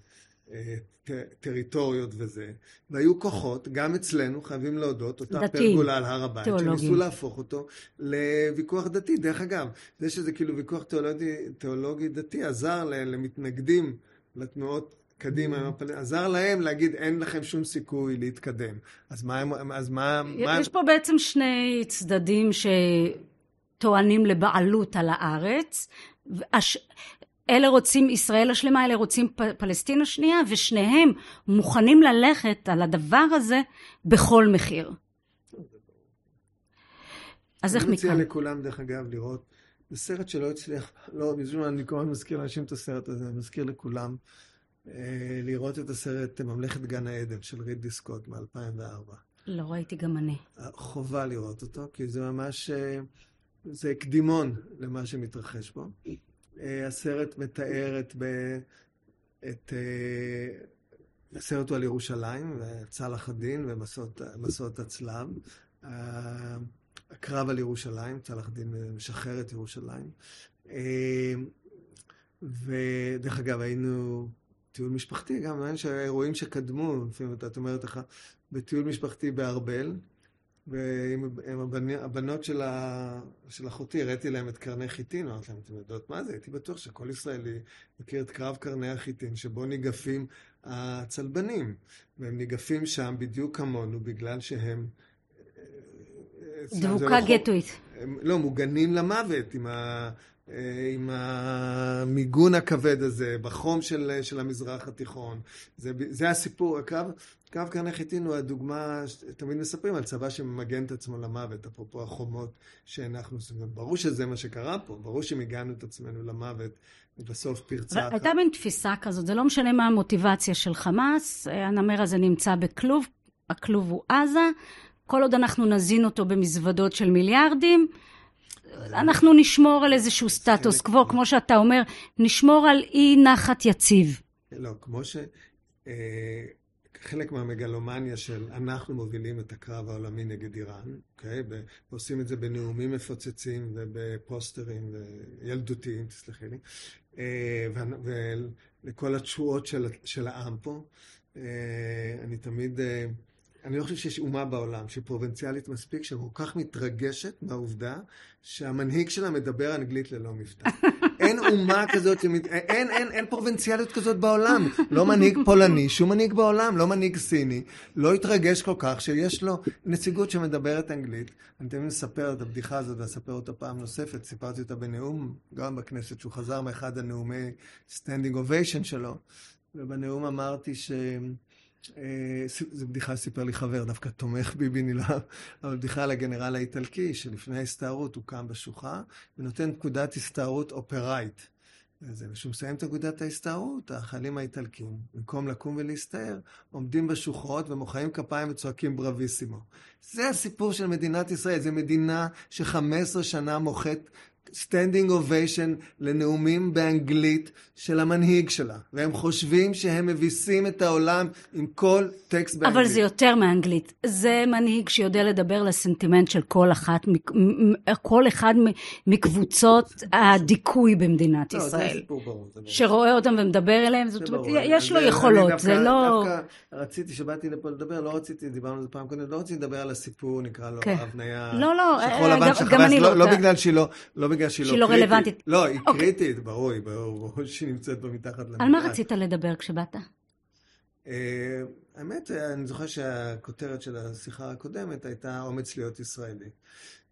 טריטוריות וזה, והיו כוחות, גם אצלנו, חייבים להודות, אותה דתי, פרגולה על הר הבית, תיאולוגי. שניסו להפוך אותו לוויכוח דתי. דרך אגב, זה שזה כאילו ויכוח תיאולוגי, תיאולוגי דתי עזר למתנגדים לתנועות קדימה, mm. עזר להם להגיד אין לכם שום סיכוי להתקדם. אז מה הם, אז מה... יש מה... פה בעצם שני צדדים שטוענים לבעלות על הארץ. אלה רוצים ישראל השלמה, אלה רוצים פ- פלסטין השנייה, ושניהם מוכנים ללכת על הדבר הזה בכל מחיר. אז איך מכאן? אני מציע לכולם, דרך אגב, לראות זה סרט שלא הצליח, לא, בשביל אני כל הזמן מזכיר לאנשים את הסרט הזה, אני מזכיר לכולם אה, לראות את הסרט ממלכת גן העדן של רידלי סקוט מ-2004. לא ראיתי גם אני. חובה לראות אותו, כי זה ממש, אה, זה קדימון למה שמתרחש פה. אה, הסרט מתאר את, את אה, הסרט הוא על ירושלים, צלאח א-דין ומסעות הצלב. הקרב על ירושלים, צלאח א-דין משחרר את ירושלים. ודרך אגב, היינו טיול משפחתי גם, אין שהאירועים שקדמו, לפעמים את אומרת לך, בטיול משפחתי בארבל, ועם הבנות של, ה... של אחותי, הראיתי להם את קרני חיטין, אמרתי להם, אתם יודעות מה זה? הייתי בטוח שכל ישראלי מכיר את קרב קרני החיטין, שבו ניגפים הצלבנים, והם ניגפים שם בדיוק כמונו, בגלל שהם... דבוקה לא גטואית. לא, מוגנים למוות עם ה... אה, עם המיגון הכבד הזה, בחום של, של המזרח התיכון. זה, זה הסיפור, הקו, קו קרני חיטין הוא הדוגמה, תמיד מספרים על צבא שממגן את עצמו למוות, אפרופו החומות שהנחנו. ברור שזה מה שקרה פה, ברור שהגענו את עצמנו למוות, ובסוף פרצה... הייתה מין תפיסה כזאת, זה לא משנה מה המוטיבציה של חמאס, הנמר הזה נמצא בכלוב, הכלוב הוא עזה, כל עוד אנחנו נזין אותו במזוודות של מיליארדים, אנחנו נשמור על איזשהו סטטוס קוו, כמו שאתה אומר, נשמור על אי נחת יציב. לא, כמו ש... אה, חלק מהמגלומניה של אנחנו מובילים את הקרב העולמי נגד איראן, אוקיי? ועושים את זה בנאומים מפוצצים ובפוסטרים ילדותיים, תסלחי לי, אה, ולכל התשואות של, של העם פה. אה, אני תמיד... אני לא חושב שיש אומה בעולם שהיא פרובינציאלית מספיק, שכל כך מתרגשת מהעובדה שהמנהיג שלה מדבר אנגלית ללא מבטא. אין אומה כזאת. אין, אין, אין פרובינציאליות כזאת בעולם. לא מנהיג פולני, שום מנהיג בעולם, לא מנהיג סיני, לא התרגש כל כך שיש לו נציגות שמדברת אנגלית. אני תמיד מספר את הבדיחה הזאת ואספר אותה פעם נוספת, סיפרתי אותה בנאום, גם בכנסת, שהוא חזר מאחד הנאומי standing ovation שלו, ובנאום אמרתי ש... אה, זו בדיחה סיפר לי חבר, דווקא תומך ביבי נלהב, אבל בדיחה על הגנרל האיטלקי, שלפני ההסתערות הוא קם בשוחה ונותן פקודת הסתערות אופראית. וכשהוא מסיים את פקודת ההסתערות, החיילים האיטלקים, במקום לקום ולהסתער, עומדים בשוחות ומוחאים כפיים וצועקים bravissimo. זה הסיפור של מדינת ישראל, זו מדינה ש-15 שנה מוחאת standing ovation לנאומים באנגלית של המנהיג שלה, והם חושבים שהם מביסים את העולם עם כל טקסט באנגלית. אבל זה יותר מאנגלית. זה מנהיג שיודע לדבר לסנטימנט של כל אחת, כל אחד מקבוצות הדיכוי במדינת ישראל. לא, זה סיפור ברור. שרואה אותם ומדבר אליהם, זאת אומרת, יש לו יכולות, זה לא... דווקא רציתי, שבאתי לפה לדבר, לא רציתי, דיברנו על זה פעם קודם, לא רציתי לדבר על הסיפור, נקרא לו כן. הבניה... לא, לא, גם אני לא... לא בגלל שהיא לא... בגלל שהיא לא, שהיא לא רלוונטית. לא, היא אוקיי. קריטית, ברור, ברור, ברור שהיא נמצאת פה מתחת למטרה. על מה רצית לדבר כשבאת? אה, האמת, אני זוכר שהכותרת של השיחה הקודמת הייתה אומץ להיות ישראלי.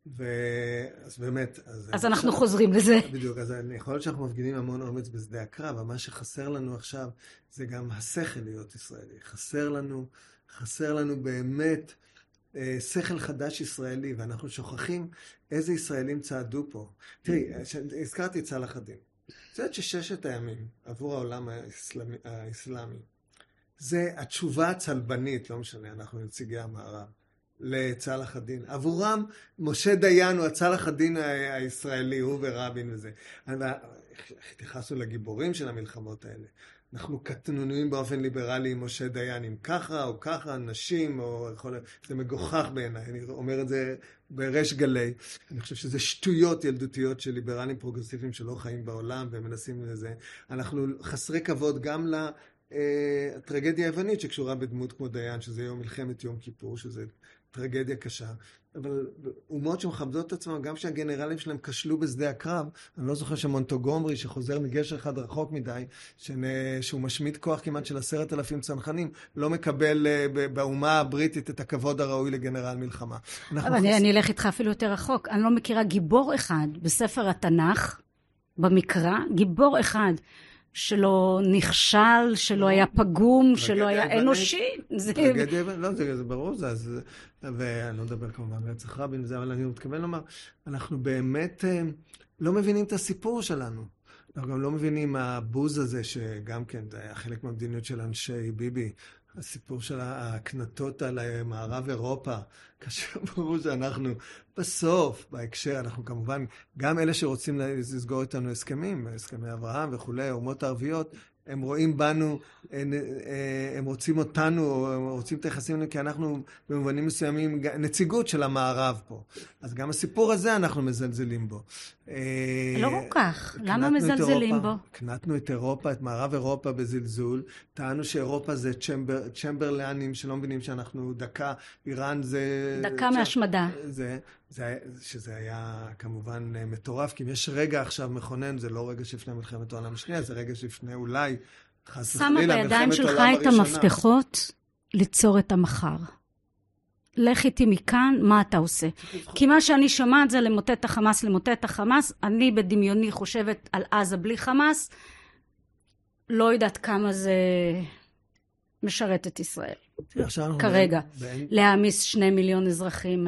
ואז באמת... אז, אז אנחנו עכשיו, חוזרים לזה. בדיוק, אז יכול להיות שאנחנו מפגינים המון אומץ בשדה הקרב, אבל מה שחסר לנו עכשיו זה גם השכל להיות ישראלי. חסר לנו, חסר לנו באמת שכל חדש ישראלי, ואנחנו שוכחים איזה ישראלים צעדו פה. תראי, הזכרתי את צלאח א-דין. את יודעת שששת הימים עבור העולם האסלאמי, האסלאמי, זה התשובה הצלבנית, לא משנה, אנחנו נציגי המערב, לצלאח א-דין. עבורם, משה דיין הוא הצלאח א-דין הישראלי, הוא ורבין וזה. התייחסנו לגיבורים של המלחמות האלה. אנחנו קטנוניים באופן ליברלי עם משה דיין, אם ככה או ככה, נשים, או יכול... זה מגוחך בעיניי, אני אומר את זה בריש גלי. אני חושב שזה שטויות ילדותיות של ליברלים פרוגרסיביים שלא חיים בעולם ומנסים לזה. אנחנו חסרי כבוד גם לטרגדיה אה, היוונית שקשורה בדמות כמו דיין, שזה יום מלחמת יום כיפור, שזה טרגדיה קשה. אבל אומות שמכבדות את עצמן, גם כשהגנרלים שלהם כשלו בשדה הקרב, אני לא זוכר שמונטוגומרי, שחוזר מגשר אחד רחוק מדי, שהוא משמיט כוח כמעט של עשרת אלפים צנחנים, לא מקבל אה, באומה הבריטית את הכבוד הראוי לגנרל מלחמה. אבל חוס... אני, אני אלך איתך אפילו יותר רחוק. אני לא מכירה גיבור אחד בספר התנ"ך, במקרא, גיבור אחד. שלא נכשל, שלא היה פגום, שלא היה אנושי. טרגדיה, לא, זה ברור, זה, ואני לא מדבר כמובן על רצח רבין וזה, אבל אני מתכוון לומר, אנחנו באמת, אה, לא מבינים את הסיפור שלנו. אנחנו גם לא מבינים הבוז הזה, שגם כן, זה היה חלק מהמדיניות של אנשי ביבי. הסיפור של ההקנטות על מערב אירופה, כאשר ברור שאנחנו בסוף, בהקשר, אנחנו כמובן, גם אלה שרוצים לסגור איתנו הסכמים, הסכמי אברהם וכולי, האומות הערביות, הם רואים בנו, הם רוצים אותנו, הם רוצים את היחסים, כי אנחנו במובנים מסוימים נציגות של המערב פה. אז גם הסיפור הזה אנחנו מזלזלים בו. לא כל כך, למה מזלזלים בו? קנטנו את אירופה, את מערב אירופה בזלזול. טענו שאירופה זה צ'מבר, צ'מברלנים שלא מבינים שאנחנו דקה, איראן זה... דקה מהשמדה. זה, זה, שזה היה כמובן מטורף, כי אם יש רגע עכשיו מכונן, זה לא רגע שלפני מלחמת העולם השנייה, זה רגע שלפני אולי, חס וחלילה, מלחמת העולם הראשונה. שמה בידיים שלך את המפתחות ליצור את המחר. לך איתי מכאן, מה אתה עושה? כי מה שאני שומעת זה למוטט את החמאס, למוטט את החמאס. אני בדמיוני חושבת על עזה בלי חמאס. לא יודעת כמה זה משרת את ישראל. כרגע. להעמיס שני מיליון אזרחים.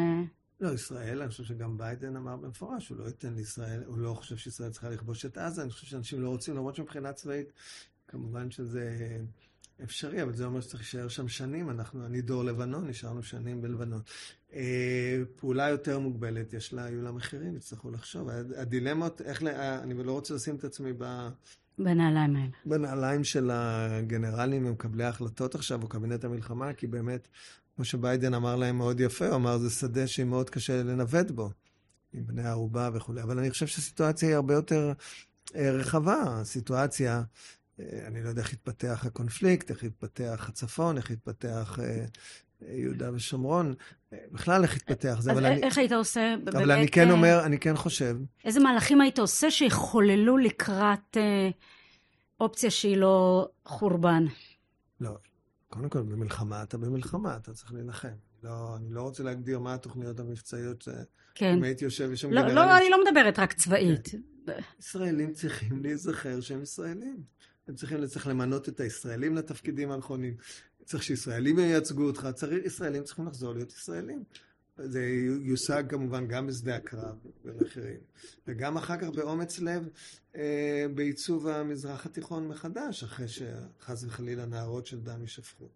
לא, ישראל, אני חושב שגם ביידן אמר במפורש, הוא לא ייתן לישראל, הוא לא חושב שישראל צריכה לכבוש את עזה, אני חושב שאנשים לא רוצים, למרות שמבחינה צבאית, כמובן שזה אפשרי, אבל זה אומר שצריך להישאר שם שנים. אנחנו, אני דור לבנון, נשארנו שנים בלבנון. אה, פעולה יותר מוגבלת, יש לה, היו לה מחירים, יצטרכו לחשוב. הדילמות, איך, אני לא רוצה לשים את עצמי ב... בנעליים האלה. בנעליים של הגנרלים ומקבלי ההחלטות עכשיו, או קבינט המלחמה, כי באמת, כמו שביידן אמר להם מאוד יפה, הוא אמר, זה שדה שמאוד קשה לנווט בו, עם בני ערובה וכולי. אבל אני חושב שהסיטואציה היא הרבה יותר רחבה. הסיטואציה אני לא יודע איך יתפתח הקונפליקט, איך יתפתח הצפון, איך יתפתח אה, יהודה ושומרון, בכלל איך יתפתח זה. אז אבל איך אני, היית עושה באמת... אבל אני כן אומר, אני כן חושב... איזה מהלכים היית עושה שיחוללו לקראת אה, אופציה שהיא לא חורבן? לא, קודם כל, במלחמה אתה במלחמה, אתה צריך להילחם. לא, אני לא רוצה להגדיר מה התוכניות המבצעיות. כן. אם הייתי יושב, יש שם לא, גנרלים... לא, אני לא מדברת רק צבאית. כן. ישראלים צריכים להיזכר שהם ישראלים. הם צריכים צריך למנות את הישראלים לתפקידים הנכונים. צריך שישראלים ייצגו אותך, צריך, ישראלים צריכים לחזור להיות ישראלים. זה יושג כמובן גם בשדה הקרב ובמחירים, וגם אחר כך באומץ לב אה, בעיצוב המזרח התיכון מחדש, אחרי שחס וחלילה נהרות של דם יישפכו.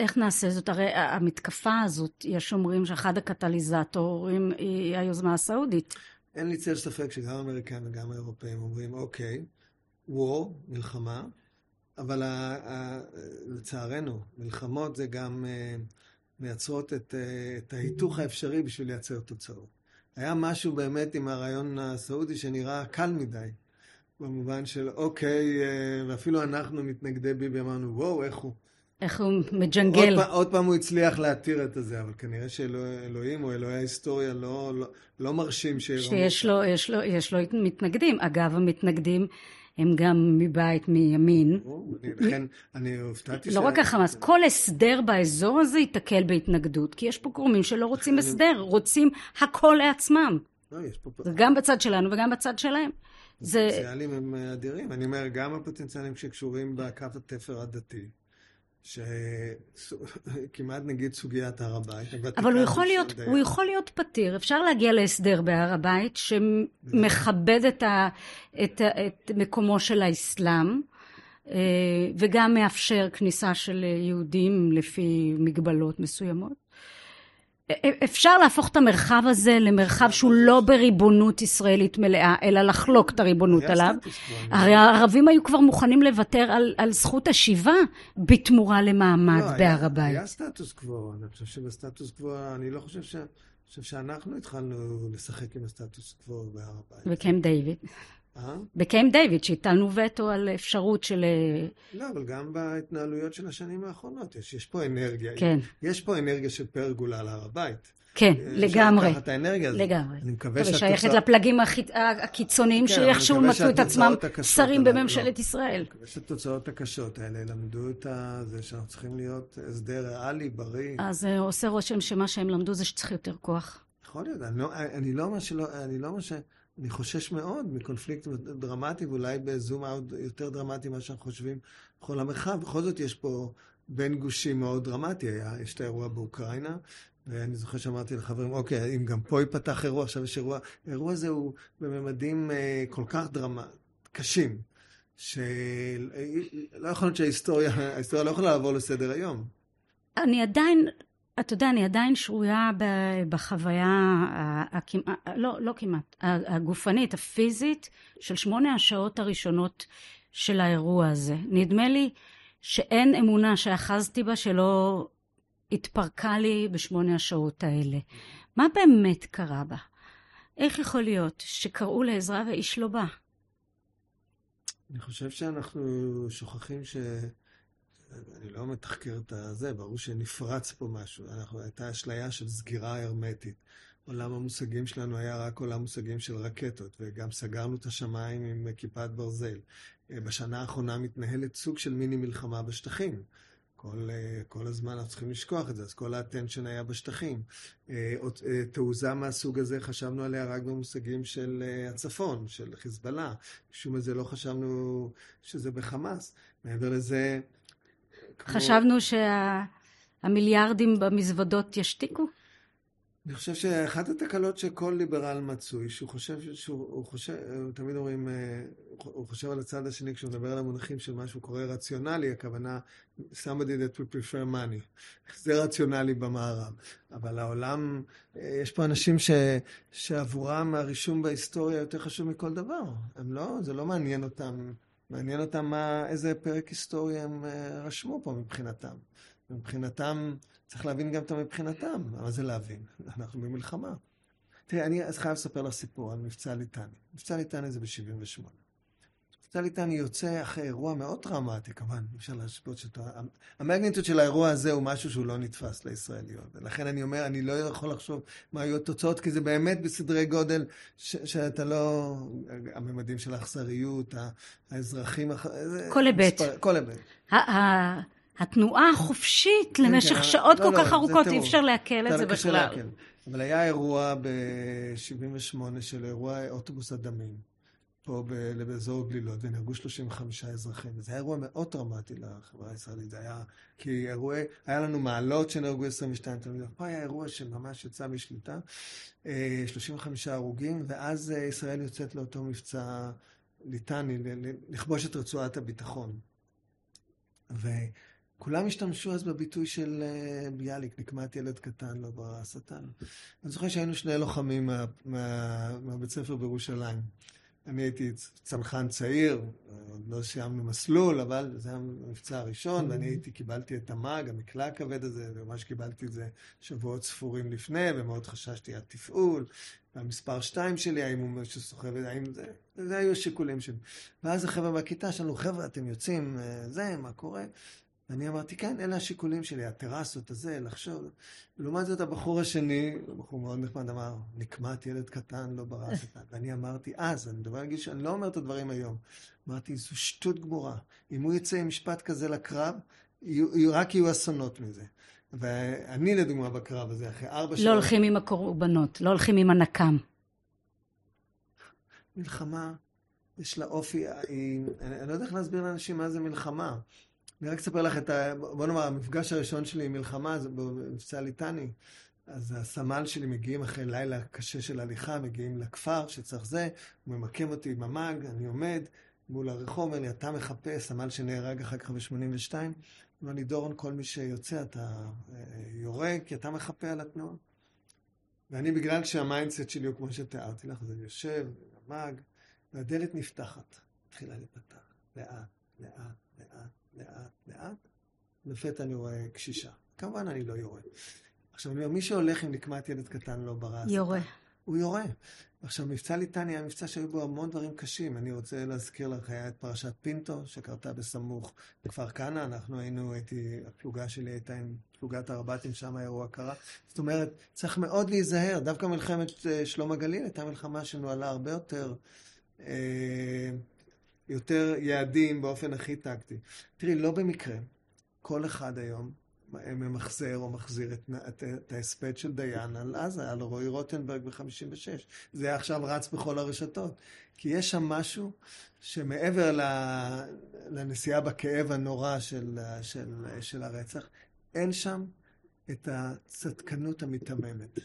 איך נעשה זאת? הרי המתקפה הזאת, יש אומרים שאחד הקטליזטורים היא היוזמה הסעודית. אין לי צל ספק שגם האמריקאים וגם האירופאים אומרים, אוקיי, war, מלחמה, אבל ה, ה, לצערנו, מלחמות זה גם uh, מייצרות את, uh, את ההיתוך האפשרי בשביל לייצר תוצאות. היה משהו באמת עם הרעיון הסעודי שנראה קל מדי, במובן של אוקיי, uh, ואפילו אנחנו מתנגדי ביבי אמרנו, וואו, איך הוא? איך הוא מג'נגל. עוד, עוד פעם הוא הצליח להתיר את הזה, אבל כנראה שאלוהים או אלוהי ההיסטוריה לא, לא, לא מרשים שירמו. שיש לו, יש לו, יש לו מתנגדים. אגב, המתנגדים הם גם מבית מימין. לכן אני הופתעתי ש... לא רק החמאס, כל הסדר באזור הזה ייתקל בהתנגדות, כי יש פה גורמים שלא רוצים הסדר, רוצים הכל לעצמם. לא. זה גם בצד שלנו וגם בצד שלהם. הפוטנציאלים הם אדירים. אני אומר, גם הפוטנציאלים שקשורים בקו התפר הדתי. שכמעט נגיד סוגיית הר הבית. אבל הוא יכול, להיות, הוא יכול להיות פתיר, אפשר להגיע להסדר בהר הבית שמכבד את, ה, את, את מקומו של האסלאם אה, וגם מאפשר כניסה של יהודים לפי מגבלות מסוימות. אפשר להפוך את המרחב הזה למרחב שהוא לא בריבונות ישראלית מלאה, אלא לחלוק את הריבונות עליו. הרי הערבים היו כבר מוכנים לוותר על, על זכות השיבה בתמורה למעמד לא, בהר הבית. היה סטטוס קוו, אני חושב שבסטטוס קוו, אני לא חושב ש... אני חושב שאנחנו התחלנו לשחק עם הסטטוס קוו בהר הבית. וקמפ דיוויד. אה? בקמפ דיוויד, שהטלנו וטו על אפשרות של... אה, לא, אבל גם בהתנהלויות של השנים האחרונות, יש, יש פה אנרגיה. כן. יש פה אנרגיה של פרגולה על הר הבית. כן, לגמרי. לקחת את האנרגיה הזאת. לגמרי. אני מקווה שהתוצאה... ושייכת לפלגים הקיצוניים כן, שאיכשהו מצאו את עצמם שרים בממשלת לא. ישראל. אני מקווה שהתוצאות הקשות האלה למדו את זה שאנחנו צריכים להיות הסדר ריאלי, בריא. אז אה, עושה רושם שמה שהם למדו זה שצריך יותר כוח. יכול להיות, אני לא, אני לא מה שלא, אני חושש מאוד מקונפליקט דרמטי, ואולי בזום אאוט יותר דרמטי ממה שאנחנו חושבים בכל המרחב. בכל זאת יש פה בין גושים מאוד דרמטי. היה, יש את האירוע באוקראינה, ואני זוכר שאמרתי לחברים, אוקיי, אם גם פה ייפתח אירוע, עכשיו יש אירוע, האירוע הזה הוא בממדים אה, כל כך דרמה, קשים, שלא יכול להיות שההיסטוריה, ההיסטוריה לא יכולה לעבור לסדר היום. אני עדיין, אתה יודע, אני עדיין שרויה בחוויה, לא, לא כמעט, הגופנית, הפיזית, של שמונה השעות הראשונות של האירוע הזה. נדמה לי שאין אמונה שאחזתי בה שלא התפרקה לי בשמונה השעות האלה. מה באמת קרה בה? איך יכול להיות שקראו לעזרה ואיש לא בא? אני חושב שאנחנו שוכחים ש... אני לא מתחקר את הזה, ברור שנפרץ פה משהו. אנחנו, הייתה אשליה של סגירה הרמטית. עולם המושגים שלנו היה רק עולם מושגים של רקטות, וגם סגרנו את השמיים עם כיפת ברזל. בשנה האחרונה מתנהלת סוג של מיני מלחמה בשטחים. כל, כל הזמן אנחנו צריכים לשכוח את זה, אז כל האטנשן היה בשטחים. תעוזה מהסוג הזה, חשבנו עליה רק במושגים של הצפון, של חיזבאללה. משום מה לא חשבנו שזה בחמאס. מעבר לזה... כמו... חשבנו שהמיליארדים שה... במזוודות ישתיקו? אני חושב שאחת התקלות שכל ליברל מצוי, שהוא חושב, שהוא חושב, תמיד אומרים, אה, הוא חושב על הצד השני כשהוא מדבר על המונחים של משהו קורא רציונלי, הכוונה somebody that would prefer money. זה רציונלי במערב. אבל העולם, אה, יש פה אנשים ש, שעבורם הרישום בהיסטוריה יותר חשוב מכל דבר. הם לא, זה לא מעניין אותם, מעניין אותם מה, איזה פרק היסטורי הם אה, רשמו פה מבחינתם. מבחינתם, צריך להבין גם את המבחינתם. מה זה להבין? אנחנו במלחמה. תראה, אני חייב לספר לך סיפור על מבצע ליטני. מבצע ליטני זה ב-78. מבצע ליטני יוצא אחרי אירוע מאוד טראומטי, כמובן, אי אפשר להשוות שאתה... המגניטוד של האירוע הזה הוא משהו שהוא לא נתפס לישראליות. ולכן אני אומר, אני לא יכול לחשוב מה היו התוצאות, כי זה באמת בסדרי גודל ש- שאתה לא... הממדים של האכזריות, האזרחים... כל היבט. כל היבט. התנועה החופשית למשך כן, שעות לא, כל לא, כך ארוכות, אי אפשר לעכל את זה בכלל. אבל היה אירוע ב-78 של אירוע אוטובוס הדמים, פה באזור גלילות, ונהרגו 35 אזרחים. זה היה אירוע מאוד טראומטי לחברה הישראלית. זה היה, כי אירועי, היה לנו מעלות שנהרגו 22 תלמידים. פה היה אירוע שממש יצא משליטה, 35 אה, הרוגים, ואז אה, ישראל יוצאת לאותו מבצע ליטני, לכבוש את רצועת הביטחון. ו... כולם השתמשו אז בביטוי של uh, ביאליק, נקמת ילד קטן, לא ברא השטן. אני זוכר שהיינו שני לוחמים מה, מה, מהבית ספר בירושלים. אני הייתי צנחן צעיר, עוד לא סיימנו מסלול, אבל זה היה המבצע הראשון, ואני הייתי, קיבלתי את המאג, המקלע הכבד הזה, וממש קיבלתי את זה שבועות ספורים לפני, ומאוד חששתי על תפעול, והמספר שתיים שלי, האם הוא שסוחב, האם זה, זה היו השיקולים שלי. ואז החבר'ה מהכיתה שלנו, חבר'ה, אתם יוצאים, אה, זה, מה קורה? ואני אמרתי, כן, אלה השיקולים שלי, הטרסות הזה, לחשוב. לעומת זאת, הבחור השני, בחור מאוד נחמד, אמר, נקמת ילד קטן, לא ברא השטן. ואני אמרתי, אז, אני מדבר להגיד שאני לא אומר את הדברים היום. אמרתי, זו שטות גמורה. אם הוא יצא עם משפט כזה לקרב, יהיו, רק יהיו אסונות מזה. ואני, לדוגמה, בקרב הזה, אחרי ארבע לא שעות... לא הולכים עם הקורבנות, לא הולכים עם הנקם. מלחמה, יש לה אופי, היא, אני לא יודע איך להסביר לאנשים מה זה מלחמה. אני רק אספר לך את ה... בוא נאמר, המפגש הראשון שלי עם מלחמה זה במבצע ליטני. אז הסמל שלי מגיעים אחרי לילה קשה של הליכה, מגיעים לכפר שצריך זה, הוא ממקם אותי עם המאג, אני עומד מול הרחוב, אומר לי, אתה מחפש, סמל שנהרג אחר כך ב-82, אומר לי, דורון, כל מי שיוצא אתה אה, יורה, כי אתה מחפה על התנועה. ואני, בגלל שה mindset שלי הוא כמו שתיארתי לך, אז אני יושב, המאג, והדלת נפתחת, התחילה להיפתח, לאט, לאט, לאט, לאט, לאט, לפתע אני רואה קשישה. כמובן אני לא יורה. עכשיו, אני אומר, מי שהולך עם נקמת ילד קטן לא ברא. יורה. הוא יורה. עכשיו, מבצע ליטני היה מבצע שהיו בו המון דברים קשים. אני רוצה להזכיר לך, היה את פרשת פינטו, שקרתה בסמוך לכפר כנא. אנחנו היינו, הייתי, הפלוגה שלי הייתה עם פלוגת הרב"טים, שם האירוע קרה. זאת אומרת, צריך מאוד להיזהר. דווקא מלחמת uh, שלום הגליל הייתה מלחמה שנוהלה הרבה יותר... Uh, יותר יעדים באופן הכי טקטי. תראי, לא במקרה, כל אחד היום ממחזר או מחזיר את, את, את ההספד של דיין על עזה, על רועי רוטנברג ב-56. זה עכשיו רץ בכל הרשתות. כי יש שם משהו שמעבר לנסיעה בכאב הנורא של, של, של הרצח, אין שם את הצדקנות המיתממת.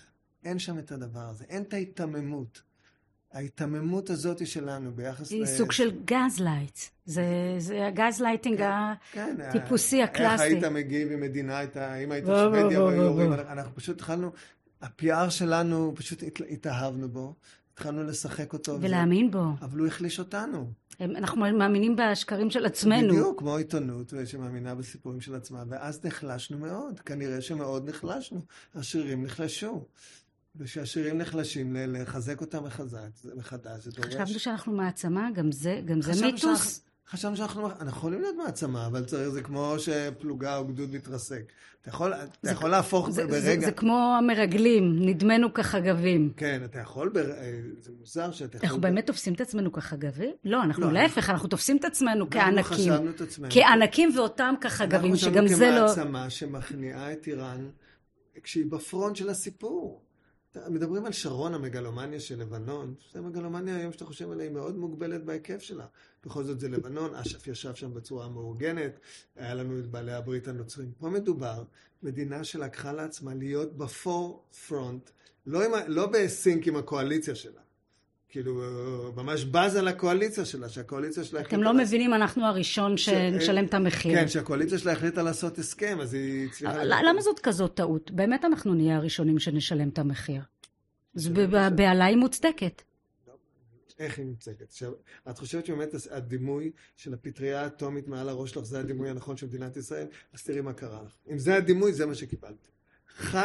אין שם את הדבר הזה, אין את ההיתממות. ההיתממות הזאת שלנו ביחס היא ל... סוג של gaslight. זה, זה הגז לייטינג כן, הטיפוסי כן, הקלאסי. איך היית מגיב אם מדינה הייתה, אם היית שוודיה והיו יורים, אנחנו פשוט התחלנו, ה-PR שלנו, פשוט התאהבנו בו, התחלנו לשחק אותו. ולהאמין וזה, בו. אבל הוא החליש אותנו. אנחנו מאמינים בשקרים של עצמנו. בדיוק, כמו עיתונות שמאמינה בסיפורים של עצמה, ואז נחלשנו מאוד, כנראה שמאוד נחלשנו. השירים נחלשו. וכשהשירים נחלשים, לחזק אותם מחדש, זה דורש... חשבנו שאנחנו מעצמה, גם זה, גם זה מיתוס. חשבנו שאנחנו אנחנו יכולים להיות מעצמה, אבל צריך, זה כמו שפלוגה או גדוד מתרסק. אתה יכול, אתה זה, יכול להפוך זה, ברגע... זה, זה כמו המרגלים, נדמנו כחגבים. כן, אתה יכול, בר... אה, זה מוזר שאתה יכול... אנחנו באמת תופסים את עצמנו כחגבים? לא, אנחנו לא, להפך, אנחנו... אנחנו תופסים את עצמנו כענקים. אנחנו חשבנו את עצמנו. כענקים ואותם כחגבים, שגם זה לא... אנחנו חשבנו כמעצמה שמכניעה את איראן כשהיא בפרונט של הסיפור. מדברים על שרון המגלומניה של לבנון, זה מגלומניה היום שאתה חושב עליה היא מאוד מוגבלת בהיקף שלה. בכל זאת זה לבנון, אש"ף ישב שם בצורה מאורגנת, היה לנו את בעלי הברית הנוצרים. פה מדובר, מדינה שלקחה לעצמה להיות בפור פרונט, לא, לא בסינק עם הקואליציה שלה. כאילו, ממש בזה לקואליציה שלה, שהקואליציה שלה... אתם לא מבינים, אנחנו הראשון שנשלם את המחיר. כן, שהקואליציה שלה החליטה לעשות הסכם, אז היא הצליחה... למה זאת כזאת טעות? באמת אנחנו נהיה הראשונים שנשלם את המחיר. זו בהלה היא מוצדקת. איך היא מוצגת? את חושבת שבאמת הדימוי של הפטריה האטומית מעל הראש שלך זה הדימוי הנכון של מדינת ישראל? אז תראי מה קרה לך. אם זה הדימוי, זה מה שקיבלת.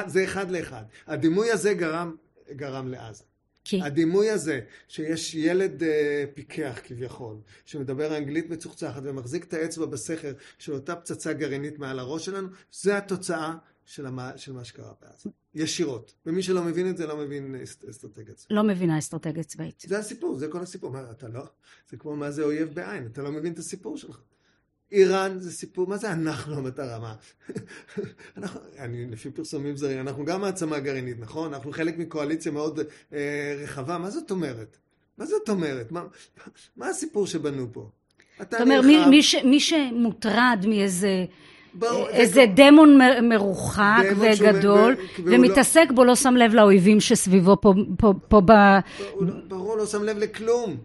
זה אחד לאחד. הדימוי הזה גרם, גרם לעזה. כי? הדימוי הזה, שיש ילד uh, פיקח כביכול, שמדבר אנגלית מצוחצחת ומחזיק את האצבע בסכר של אותה פצצה גרעינית מעל הראש שלנו, זה התוצאה של, המה, של מה שקרה בעזה. ישירות. ומי שלא מבין את זה, לא מבין אסטרטגיה צבאית. לא מבינה אסטרטגיה צבאית. זה הסיפור, זה כל הסיפור. מה, אתה לא? זה כמו מה זה אויב בעין, אתה לא מבין את הסיפור שלך. איראן זה סיפור, מה זה אנחנו המטרה? מה? אנחנו, אני, לפי פרסומים זרים, אנחנו גם מעצמה גרעינית, נכון? אנחנו חלק מקואליציה מאוד אה, רחבה, מה זאת אומרת? מה זאת אומרת? מה, מה הסיפור שבנו פה? אתה אומר, מי, מי, ש, מי שמוטרד מאיזה... בוא, איזה זה... דמון מרוחק דמון וגדול, ש... ומתעסק לא... בו, לא שם לב לאויבים שסביבו פה, פה, פה ב... ברור, לא שם לב לכלום.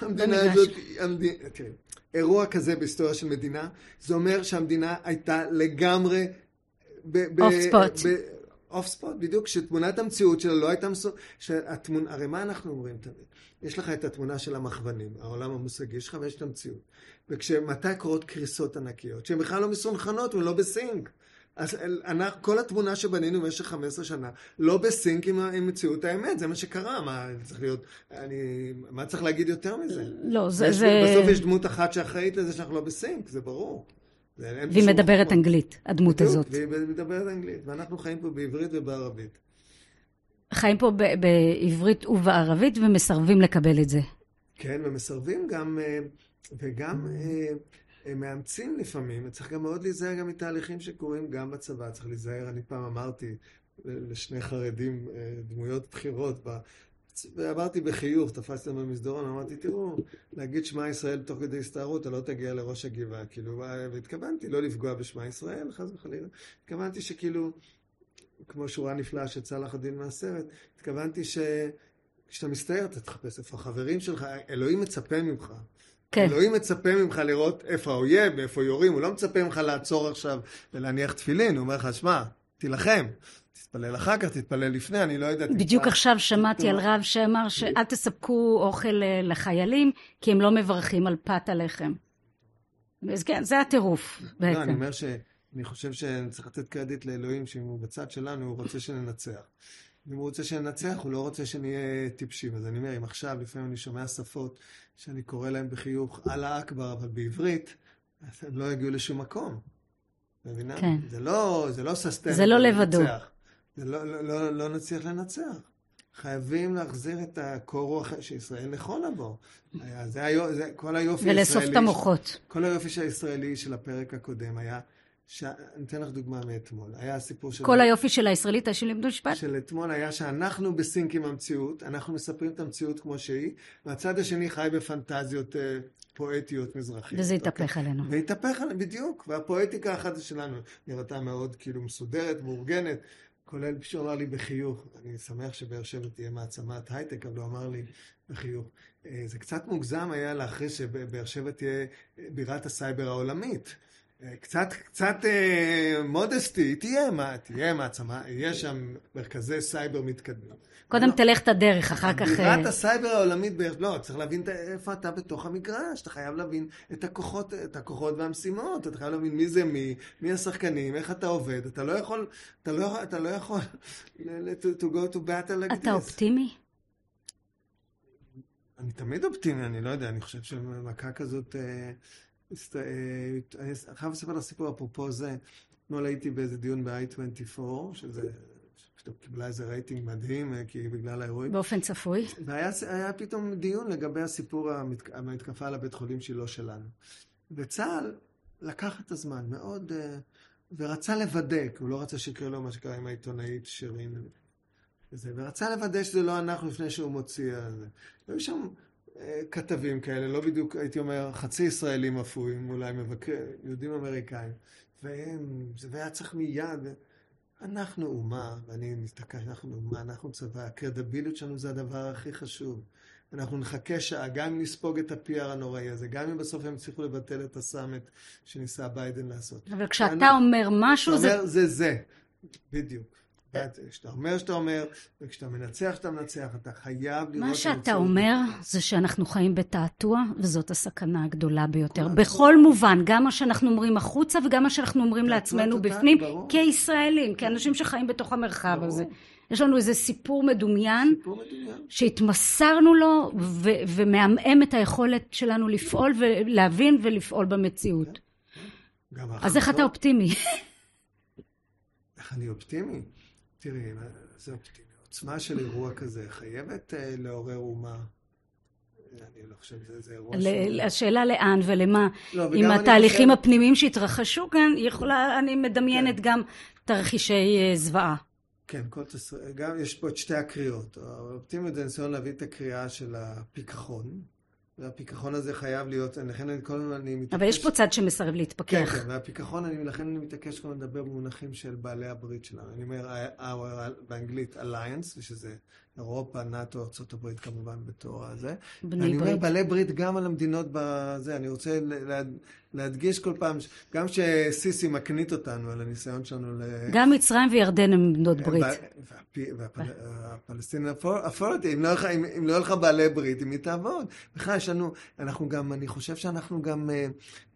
המדינה הזאת, המדינה, תראי, אירוע כזה בהיסטוריה של מדינה, זה אומר שהמדינה הייתה לגמרי... off spot. Off spot, בדיוק, שתמונת המציאות שלה לא הייתה מסו... שהתמונה, הרי מה אנחנו אומרים תמיד? יש לך את התמונה של המכוונים, העולם המושגי שלך, ויש את המציאות. וכשמתי קורות קריסות ענקיות, שהן בכלל לא מסונכרנות ולא ב sync. אז אנחנו, כל התמונה שבנינו במשך 15 שנה, לא בסינק עם, עם מציאות האמת, זה מה שקרה, מה צריך להיות, אני, מה צריך להגיד יותר מזה? לא, זה... זה... בסוף יש דמות אחת שאחראית לזה שאנחנו לא בסינק, זה ברור. והיא מדברת אנגלית, הדמות בדיוק, הזאת. והיא מדברת אנגלית, ואנחנו חיים פה בעברית ובערבית. חיים פה בעברית ובערבית ומסרבים לקבל את זה. כן, ומסרבים גם, אה, וגם אה, מאמצים לפעמים, צריך גם מאוד להיזהר גם מתהליכים שקורים גם בצבא, צריך להיזהר, אני פעם אמרתי לשני חרדים, אה, דמויות בכירות, ואמרתי בחיוך, תפסתי אותם במסדרון, אמרתי, תראו, להגיד שמע ישראל תוך כדי הסתערות, אתה לא תגיע לראש הגבעה, כאילו, והתכוונתי לא לפגוע בשמע ישראל, חס וחלילה, התכוונתי שכאילו, כמו שורה נפלאה של צלאח א-דין מהסרט, התכוונתי שכשאתה מסתער, אתה תחפש איפה החברים שלך, אלוהים מצפה ממך. כן. אלוהים מצפה ממך לראות איפה האויב, איפה יורים, הוא לא מצפה ממך לעצור עכשיו ולהניח תפילין, הוא אומר לך, שמע, תילחם. תתפלל אחר כך, תתפלל לפני, אני לא יודעת. בדיוק תתפלל. עכשיו שמעתי על רב שאמר שאל תספקו אוכל אה, לחיילים, כי הם לא מברכים על פת הלחם. אז כן, זה הטירוף בעצם. לא, אני אומר שאני חושב שצריך לתת קרדיט לאלוהים, שאם הוא בצד שלנו, הוא רוצה שננצח. אם הוא רוצה שננצח, הוא לא רוצה שנהיה טיפשים. אז אני אומר, אם עכשיו, לפעמים אני שומע שפות שאני קורא להן בחיוך אללה אכבר, אבל בעברית, אז הם לא יגיעו לשום מקום. מבינה? כן. זה לא, זה לא ססטנט. זה לא לבדו. זה לא, לא, לא, לא נצליח לנצח. חייבים להחזיר את הקור רוח שישראל נכונה בו. זה, היה, זה כל היופי הישראלי... ולאסוף את המוחות. כל היופי הישראלי של הפרק הקודם היה ש... אני אתן לך דוגמה מאתמול. היה הסיפור של... כל היופי של הישראלית, של לימדו משפט? של אתמול היה שאנחנו בסינק עם המציאות, אנחנו מספרים את המציאות כמו שהיא, והצד השני חי בפנטזיות אה, פואטיות מזרחיות. וזה התהפך עלינו. והתהפך עלינו, בדיוק. והפואטיקה האחת שלנו נראתה מאוד כאילו מסודרת, מאורגנת. כולל שהוא אמר לי בחיוך, אני שמח שבאר שבע תהיה מעצמת הייטק, אבל הוא אמר לי בחיוך, זה קצת מוגזם היה להכריז שבאר שבע תהיה בירת הסייבר העולמית. קצת, קצת modesty, תהיה, מה, תהיה מעצמה, יהיה שם מרכזי סייבר מתקדמים. קודם תלך את הדרך, אחר כך... בירת הסייבר העולמית, לא, צריך להבין איפה אתה בתוך המגרש, אתה חייב להבין את הכוחות, את הכוחות והמשימות, אתה חייב להבין מי זה מי, מי השחקנים, איך אתה עובד, אתה לא יכול, אתה לא, אתה לא יכול to go to battle like this. אתה אופטימי? אני תמיד אופטימי, אני לא יודע, אני חושב שמכה כזאת... אני חייב לספר לך סיפור אפרופו זה. אתמול הייתי באיזה דיון ב-i24, שזה קיבלה איזה רייטינג מדהים, כי בגלל האירועים. באופן צפוי. והיה פתאום דיון לגבי הסיפור, המתקפה על הבית חולים שהיא לא שלנו. וצה"ל לקח את הזמן מאוד, ורצה לוודא, כי הוא לא רצה שיקרה לו מה שקרה עם העיתונאית שירין. וזה, ורצה לוודא שזה לא אנחנו לפני שהוא מוציא על זה. והיו שם כתבים כאלה, לא בדיוק, הייתי אומר, חצי ישראלים אפויים, אולי מבקר, יהודים אמריקאים. והם, זה היה צריך מיד. אנחנו אומה, ואני מסתכל, אנחנו אומה, אנחנו צבא, הקרדביליות שלנו זה הדבר הכי חשוב. אנחנו נחכה שעה, גם אם נספוג את ה-PR הנוראי הזה, גם אם בסוף הם יצליחו לבטל את הסאמט שניסה ביידן לעשות. אבל כשאתה אני, אומר משהו זה... אומר זה זה, בדיוק. כשאתה אומר שאתה אומר, וכשאתה מנצח שאתה מנצח, אתה חייב לראות... מה שאתה אומר זה שאנחנו חיים בתעתוע, וזאת הסכנה הגדולה ביותר. בכל מובן, גם מה שאנחנו אומרים החוצה, וגם מה שאנחנו אומרים לעצמנו בפנים, כישראלים, כאנשים שחיים בתוך המרחב הזה. יש לנו איזה סיפור מדומיין, שהתמסרנו לו, ומעמעם את היכולת שלנו לפעול, ולהבין ולפעול במציאות. אז איך אתה אופטימי? איך אני אופטימי? תראי, זה אופטימי. עוצמה של אירוע כזה חייבת uh, לעורר אומה. אני לא חושב שזה אירוע ל- השאלה לאן ולמה. לא, עם התהליכים חושב... הפנימיים שהתרחשו כאן, יכולה, אני מדמיינת כן. גם תרחישי uh, זוועה. כן, כל תסר... גם יש פה את שתי הקריאות. האופטימיות זה ניסיון להביא את הקריאה של הפיכחון. והפיכחון הזה חייב להיות, לכן אני כל הזמן אני מתעקש... אבל יש פה צד שמסרב להתפכח. כן, כן, והפיכחון, אני, לכן אני מתעקש כל הזמן לדבר במונחים של בעלי הברית שלנו. אני אומר באנגלית Alliance, שזה אירופה, נאט"ו, ארה"ב כמובן בתור הזה. בני ברית. אני אומר בעלי ברית גם על המדינות בזה, אני רוצה להדגיש כל פעם, גם שסיסי מקנית אותנו על הניסיון שלנו ל... גם מצרים וירדן הם בנות ברית. והפלסטינים הפורטי, אם לא יהיו לך בעלי ברית, עם מי תעבוד? בכלל, יש לנו, אנחנו גם, אני חושב שאנחנו גם,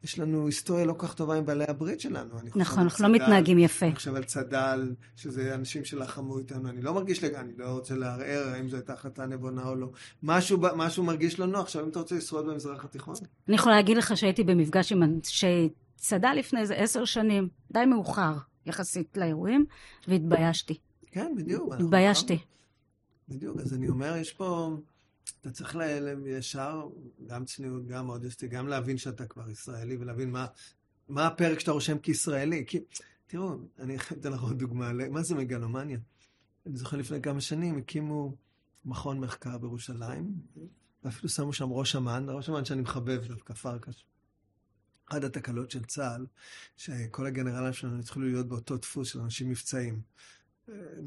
יש לנו היסטוריה לא כל כך טובה עם בעלי הברית שלנו. נכון, אנחנו לא מתנהגים יפה. אני חושב על צד"ל, שזה אנשים שלחמו איתנו, אני לא מרגיש, אני לא רוצה לערער האם זו הייתה החלטה נבונה או לא. משהו מרגיש לא נוח, עכשיו אם אתה רוצה לשרוד במזרח התיכון. אני יכולה להגיד לך שהייתי במפגש עם אנשי צד"ל לפני איזה עשר שנים, די מאוחר יחסית לאירועים, והתביישתי. כן, בדיוק. התביישתי. בדיוק, אז אני אומר, יש פה... אתה צריך. ישר, גם צניעות, גם מודסטי, גם להבין שאתה כבר ישראלי, ולהבין מה, מה הפרק שאתה רושם כישראלי. כי, תראו, אני אתן לך עוד דוגמה, מה זה מגלומניה? אני זוכר לפני כמה שנים, הקימו מכון מחקר בירושלים, ואפילו שמו שם ראש אמ"ן, ראש אמ"ן שאני מחבב דווקא, פרקש. אחת התקלות של צה"ל, שכל הגנרלים שלנו התחילו להיות באותו דפוס של אנשים מבצעיים.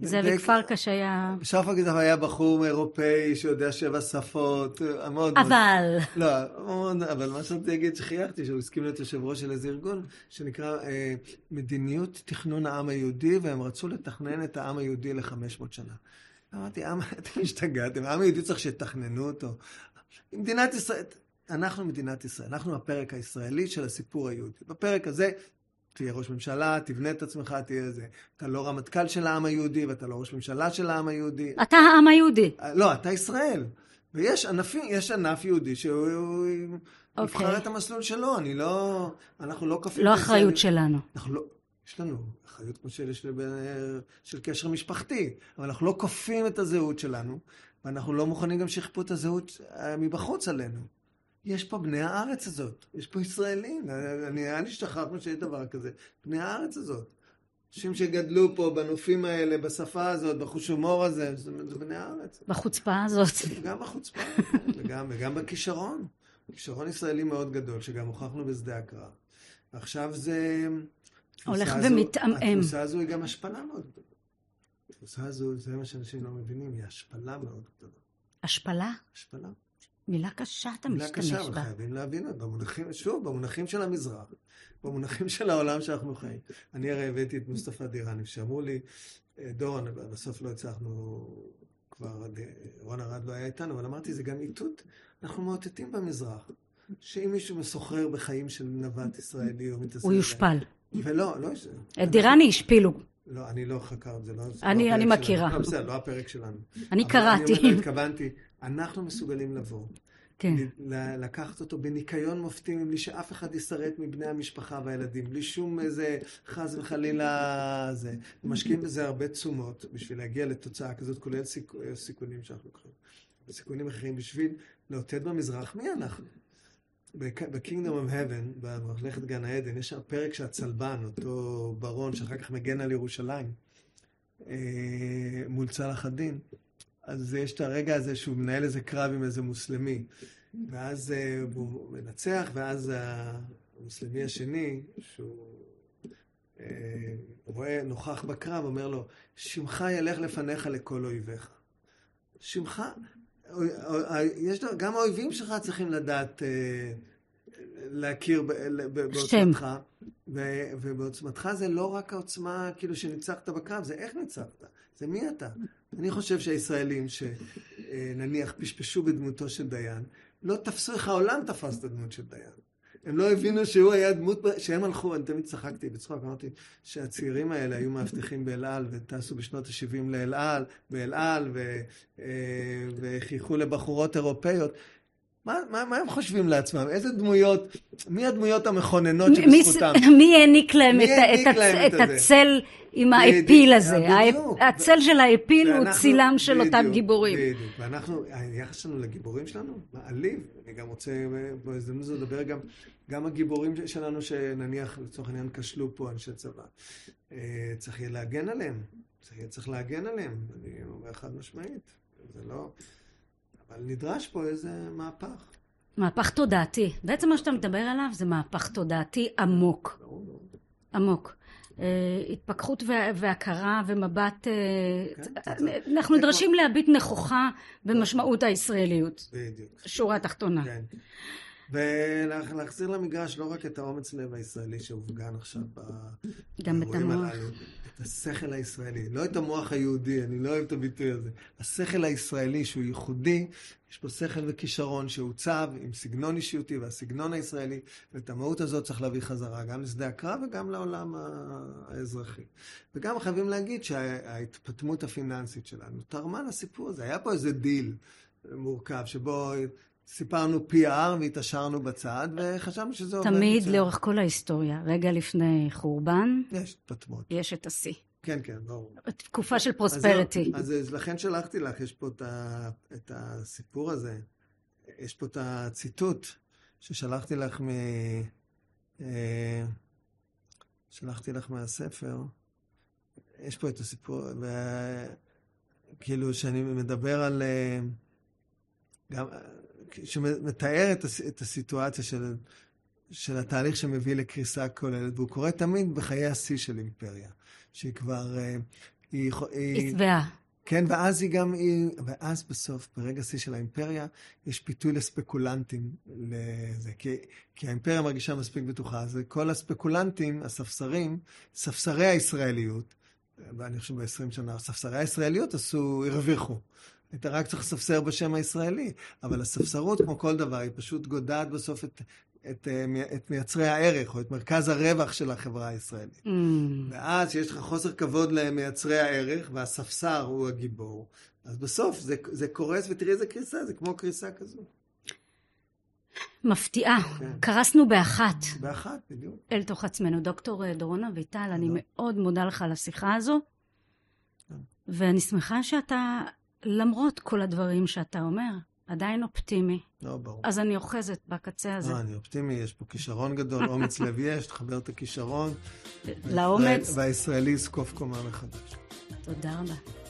זאביק פרקש היה... פרקש היה בחור אירופאי שיודע שבע שפות, מאוד... אבל... לא, מאוד, אבל מה שאני להגיד שחייכתי, שהוא הסכים להיות יושב ראש של איזה ארגון שנקרא אה, מדיניות תכנון העם היהודי, והם רצו לתכנן את העם היהודי ל-500 שנה. אמרתי, אתם השתגעתם, העם היהודי צריך שיתכננו אותו. מדינת ישראל, אנחנו מדינת ישראל, אנחנו הפרק הישראלי של הסיפור היהודי. בפרק הזה תהיה ראש ממשלה, תבנה את עצמך, תהיה זה. אתה לא רמטכ"ל של העם היהודי, ואתה לא ראש ממשלה של העם היהודי. אתה העם היהודי. לא, אתה ישראל. ויש ענפים, יש ענף יהודי שהוא okay. יבחר אוקיי. את המסלול שלו, אני לא... אנחנו לא כפים... לא אחריות שלנו. אנחנו לא... יש לנו אחריות כמו של, של, של קשר משפחתי, אבל אנחנו לא כופים את הזהות שלנו, ואנחנו לא מוכנים גם שיכפו את הזהות אה, מבחוץ עלינו. יש פה בני הארץ הזאת, יש פה ישראלים, נראה לי שכחנו שיש דבר כזה, בני הארץ הזאת. אנשים שגדלו פה בנופים האלה, בשפה הזאת, בחוש הומור הזה, זה, זה בני הארץ. בחוצפה הזאת. גם בחוצפה, וגם, וגם בכישרון. כישרון ישראלי מאוד גדול, שגם הוכחנו בשדה הקרב. ועכשיו זה... הולך ומתעמעם. התפוסה הזו היא גם השפלה מאוד גדולה. התפוסה הזו, זה מה שאנשים לא מבינים, היא השפלה מאוד גדולה. השפלה? השפלה. מילה קשה אתה מילה משתמש קשה, בה. חייבים להבין אותה. במונחים, שוב, במונחים של המזרח, במונחים של העולם שאנחנו חיים. אני הרי הבאתי את מוסטפא דיראני, שאמרו לי, "אה, דורון, בסוף לא הצלחנו, כבר אה, רון ארד לא היה איתנו, אבל אמרתי, זה גם איתות, אנחנו מאותתים במזרח. שאם מישהו מסוחרר בחיים של נווט ישראלי או מתעסק... הוא יושפל. ולא, לא... את דיראני השפילו. לא, אני לא חקר את זה, לא... אני- לא אני מכירה. שלנו. לא, בסדר, לא הפרק שלנו. אני קראתי. אני אומר, התכוונתי, אנחנו מסוגלים לבוא, כן. לקחת אותו בניקיון מופתי מבלי שאף אחד יסרט מבני המשפחה והילדים, בלי שום איזה חס וחלילה זה. משקיעים בזה הרבה תשומות בשביל להגיע לתוצאה כזאת, כולל סיכ... סיכונים שאנחנו לוקחים. וסיכונים אחרים בשביל לאותת במזרח מי אנחנו. ב-Kingdom of Heaven, בממלכת גן העדן, יש שם פרק שהצלבן, אותו ברון שאחר כך מגן על ירושלים, אה, מול צלאח א-דין, אז יש את הרגע הזה שהוא מנהל איזה קרב עם איזה מוסלמי, ואז אה, הוא מנצח, ואז המוסלמי השני, שהוא אה, רואה, נוכח בקרב, אומר לו, שמך ילך לפניך לכל אויביך. שמך, יש, גם האויבים שלך צריכים לדעת אה, להכיר. בעוצמתך, ו- ובעוצמתך זה לא רק העוצמה כאילו שניצחת בקרב, זה איך ניצחת, זה מי אתה. אני חושב שהישראלים שנניח פשפשו בדמותו של דיין, לא תפסו איך העולם תפס את הדמות של דיין. הם לא הבינו שהוא היה דמות, שהם הלכו, אני תמיד צחקתי בצחוק, אמרתי שהצעירים האלה היו מאבטחים באל על וטסו בשנות ה-70 לאל על, באל על, ו- אה, וחייכו לבחורות אירופאיות. מה, מה, מה הם חושבים לעצמם? איזה דמויות, מי הדמויות המכוננות שבזכותם? מי העניק להם מי את העניק את להם את את? הצל עם האפיל הזה? בדיוק. הצל של האפיל הוא צילם של אותם בדיוק, גיבורים. בדיוק. ואנחנו, היחס שלנו לגיבורים שלנו, מעליב. אני גם רוצה אה, בהזדמנות הזאת לדבר גם, גם הגיבורים שלנו, שנניח לצורך העניין כשלו פה אנשי צבא. אה, צריך יהיה להגן עליהם. צריך צריך להגן עליהם. אני אומר חד משמעית. זה לא... אבל נדרש פה איזה מהפך. מהפך תודעתי. בעצם מה שאתה מדבר עליו זה מהפך תודעתי עמוק. עמוק. אה, התפכחות וה- והכרה ומבט... אה, כן, אה, אנחנו נדרשים להביט נכוחה במשמעות הישראליות. בדיוק. שורה תחתונה. כן. ולהחזיר למגרש לא רק את האומץ לב הישראלי שהופגן עכשיו באירועים. הללו, את השכל הישראלי, לא את המוח היהודי, אני לא אוהב את הביטוי הזה. השכל הישראלי שהוא ייחודי, יש פה שכל וכישרון שעוצב עם סגנון אישיותי והסגנון הישראלי, ואת המהות הזאת צריך להביא חזרה גם לשדה הקרב וגם לעולם האזרחי. וגם חייבים להגיד שההתפטמות הפיננסית שלנו תרמה לסיפור הזה. היה פה איזה דיל מורכב שבו סיפרנו PR והתעשרנו בצד, וחשבנו שזה עובד. תמיד. לאורך כל ההיסטוריה, רגע לפני חורבן, יש התפטמות. יש את השיא. כן, כן, ברור. תקופה של אז prosperity. זהו, אז, אז לכן שלחתי לך, יש פה את, ה, את הסיפור הזה, יש פה את הציטוט ששלחתי לך מ... אה, שלחתי לך מהספר, יש פה את הסיפור, ו... כאילו שאני מדבר על... אה, שמתאר את, הס... את הסיטואציה של, של התהליך שמביא לקריסה כוללת, והוא קורה תמיד בחיי השיא של אימפריה, שהיא כבר... אה, היא, שבעה. כן, ואז היא גם, היא, ואז בסוף, ברגע שיא של האימפריה, יש פיתוי לספקולנטים לזה, כי, כי האימפריה מרגישה מספיק בטוחה, אז כל הספקולנטים, הספסרים, ספסרי הישראליות, ואני חושב ב-20 שנה, ספסרי הישראליות עשו, הרוויחו. אתה רק צריך לספסר בשם הישראלי, אבל הספסרות, כמו כל דבר, היא פשוט גודעת בסוף את, את, אה, את מייצרי הערך, או את מרכז הרווח של החברה הישראלית. Mm. ואז כשיש לך חוסר כבוד למייצרי הערך, והספסר הוא הגיבור, אז בסוף זה, זה קורס, ותראי איזה קריסה, זה כמו קריסה כזו. מפתיעה. כן. קרסנו באחת באחת, בדיוק. אל תוך עצמנו. דוקטור אה, דורון אביטל, אני תודה. מאוד מודה לך על השיחה הזו, כן. ואני שמחה שאתה, למרות כל הדברים שאתה אומר, עדיין אופטימי. לא, ברור. אז אני אוחזת בקצה הזה. לא, אני אופטימי, יש פה כישרון גדול, אומץ לב יש, תחבר את הכישרון. לאומץ. והישראלי יזקוף קומה מחדש. תודה רבה.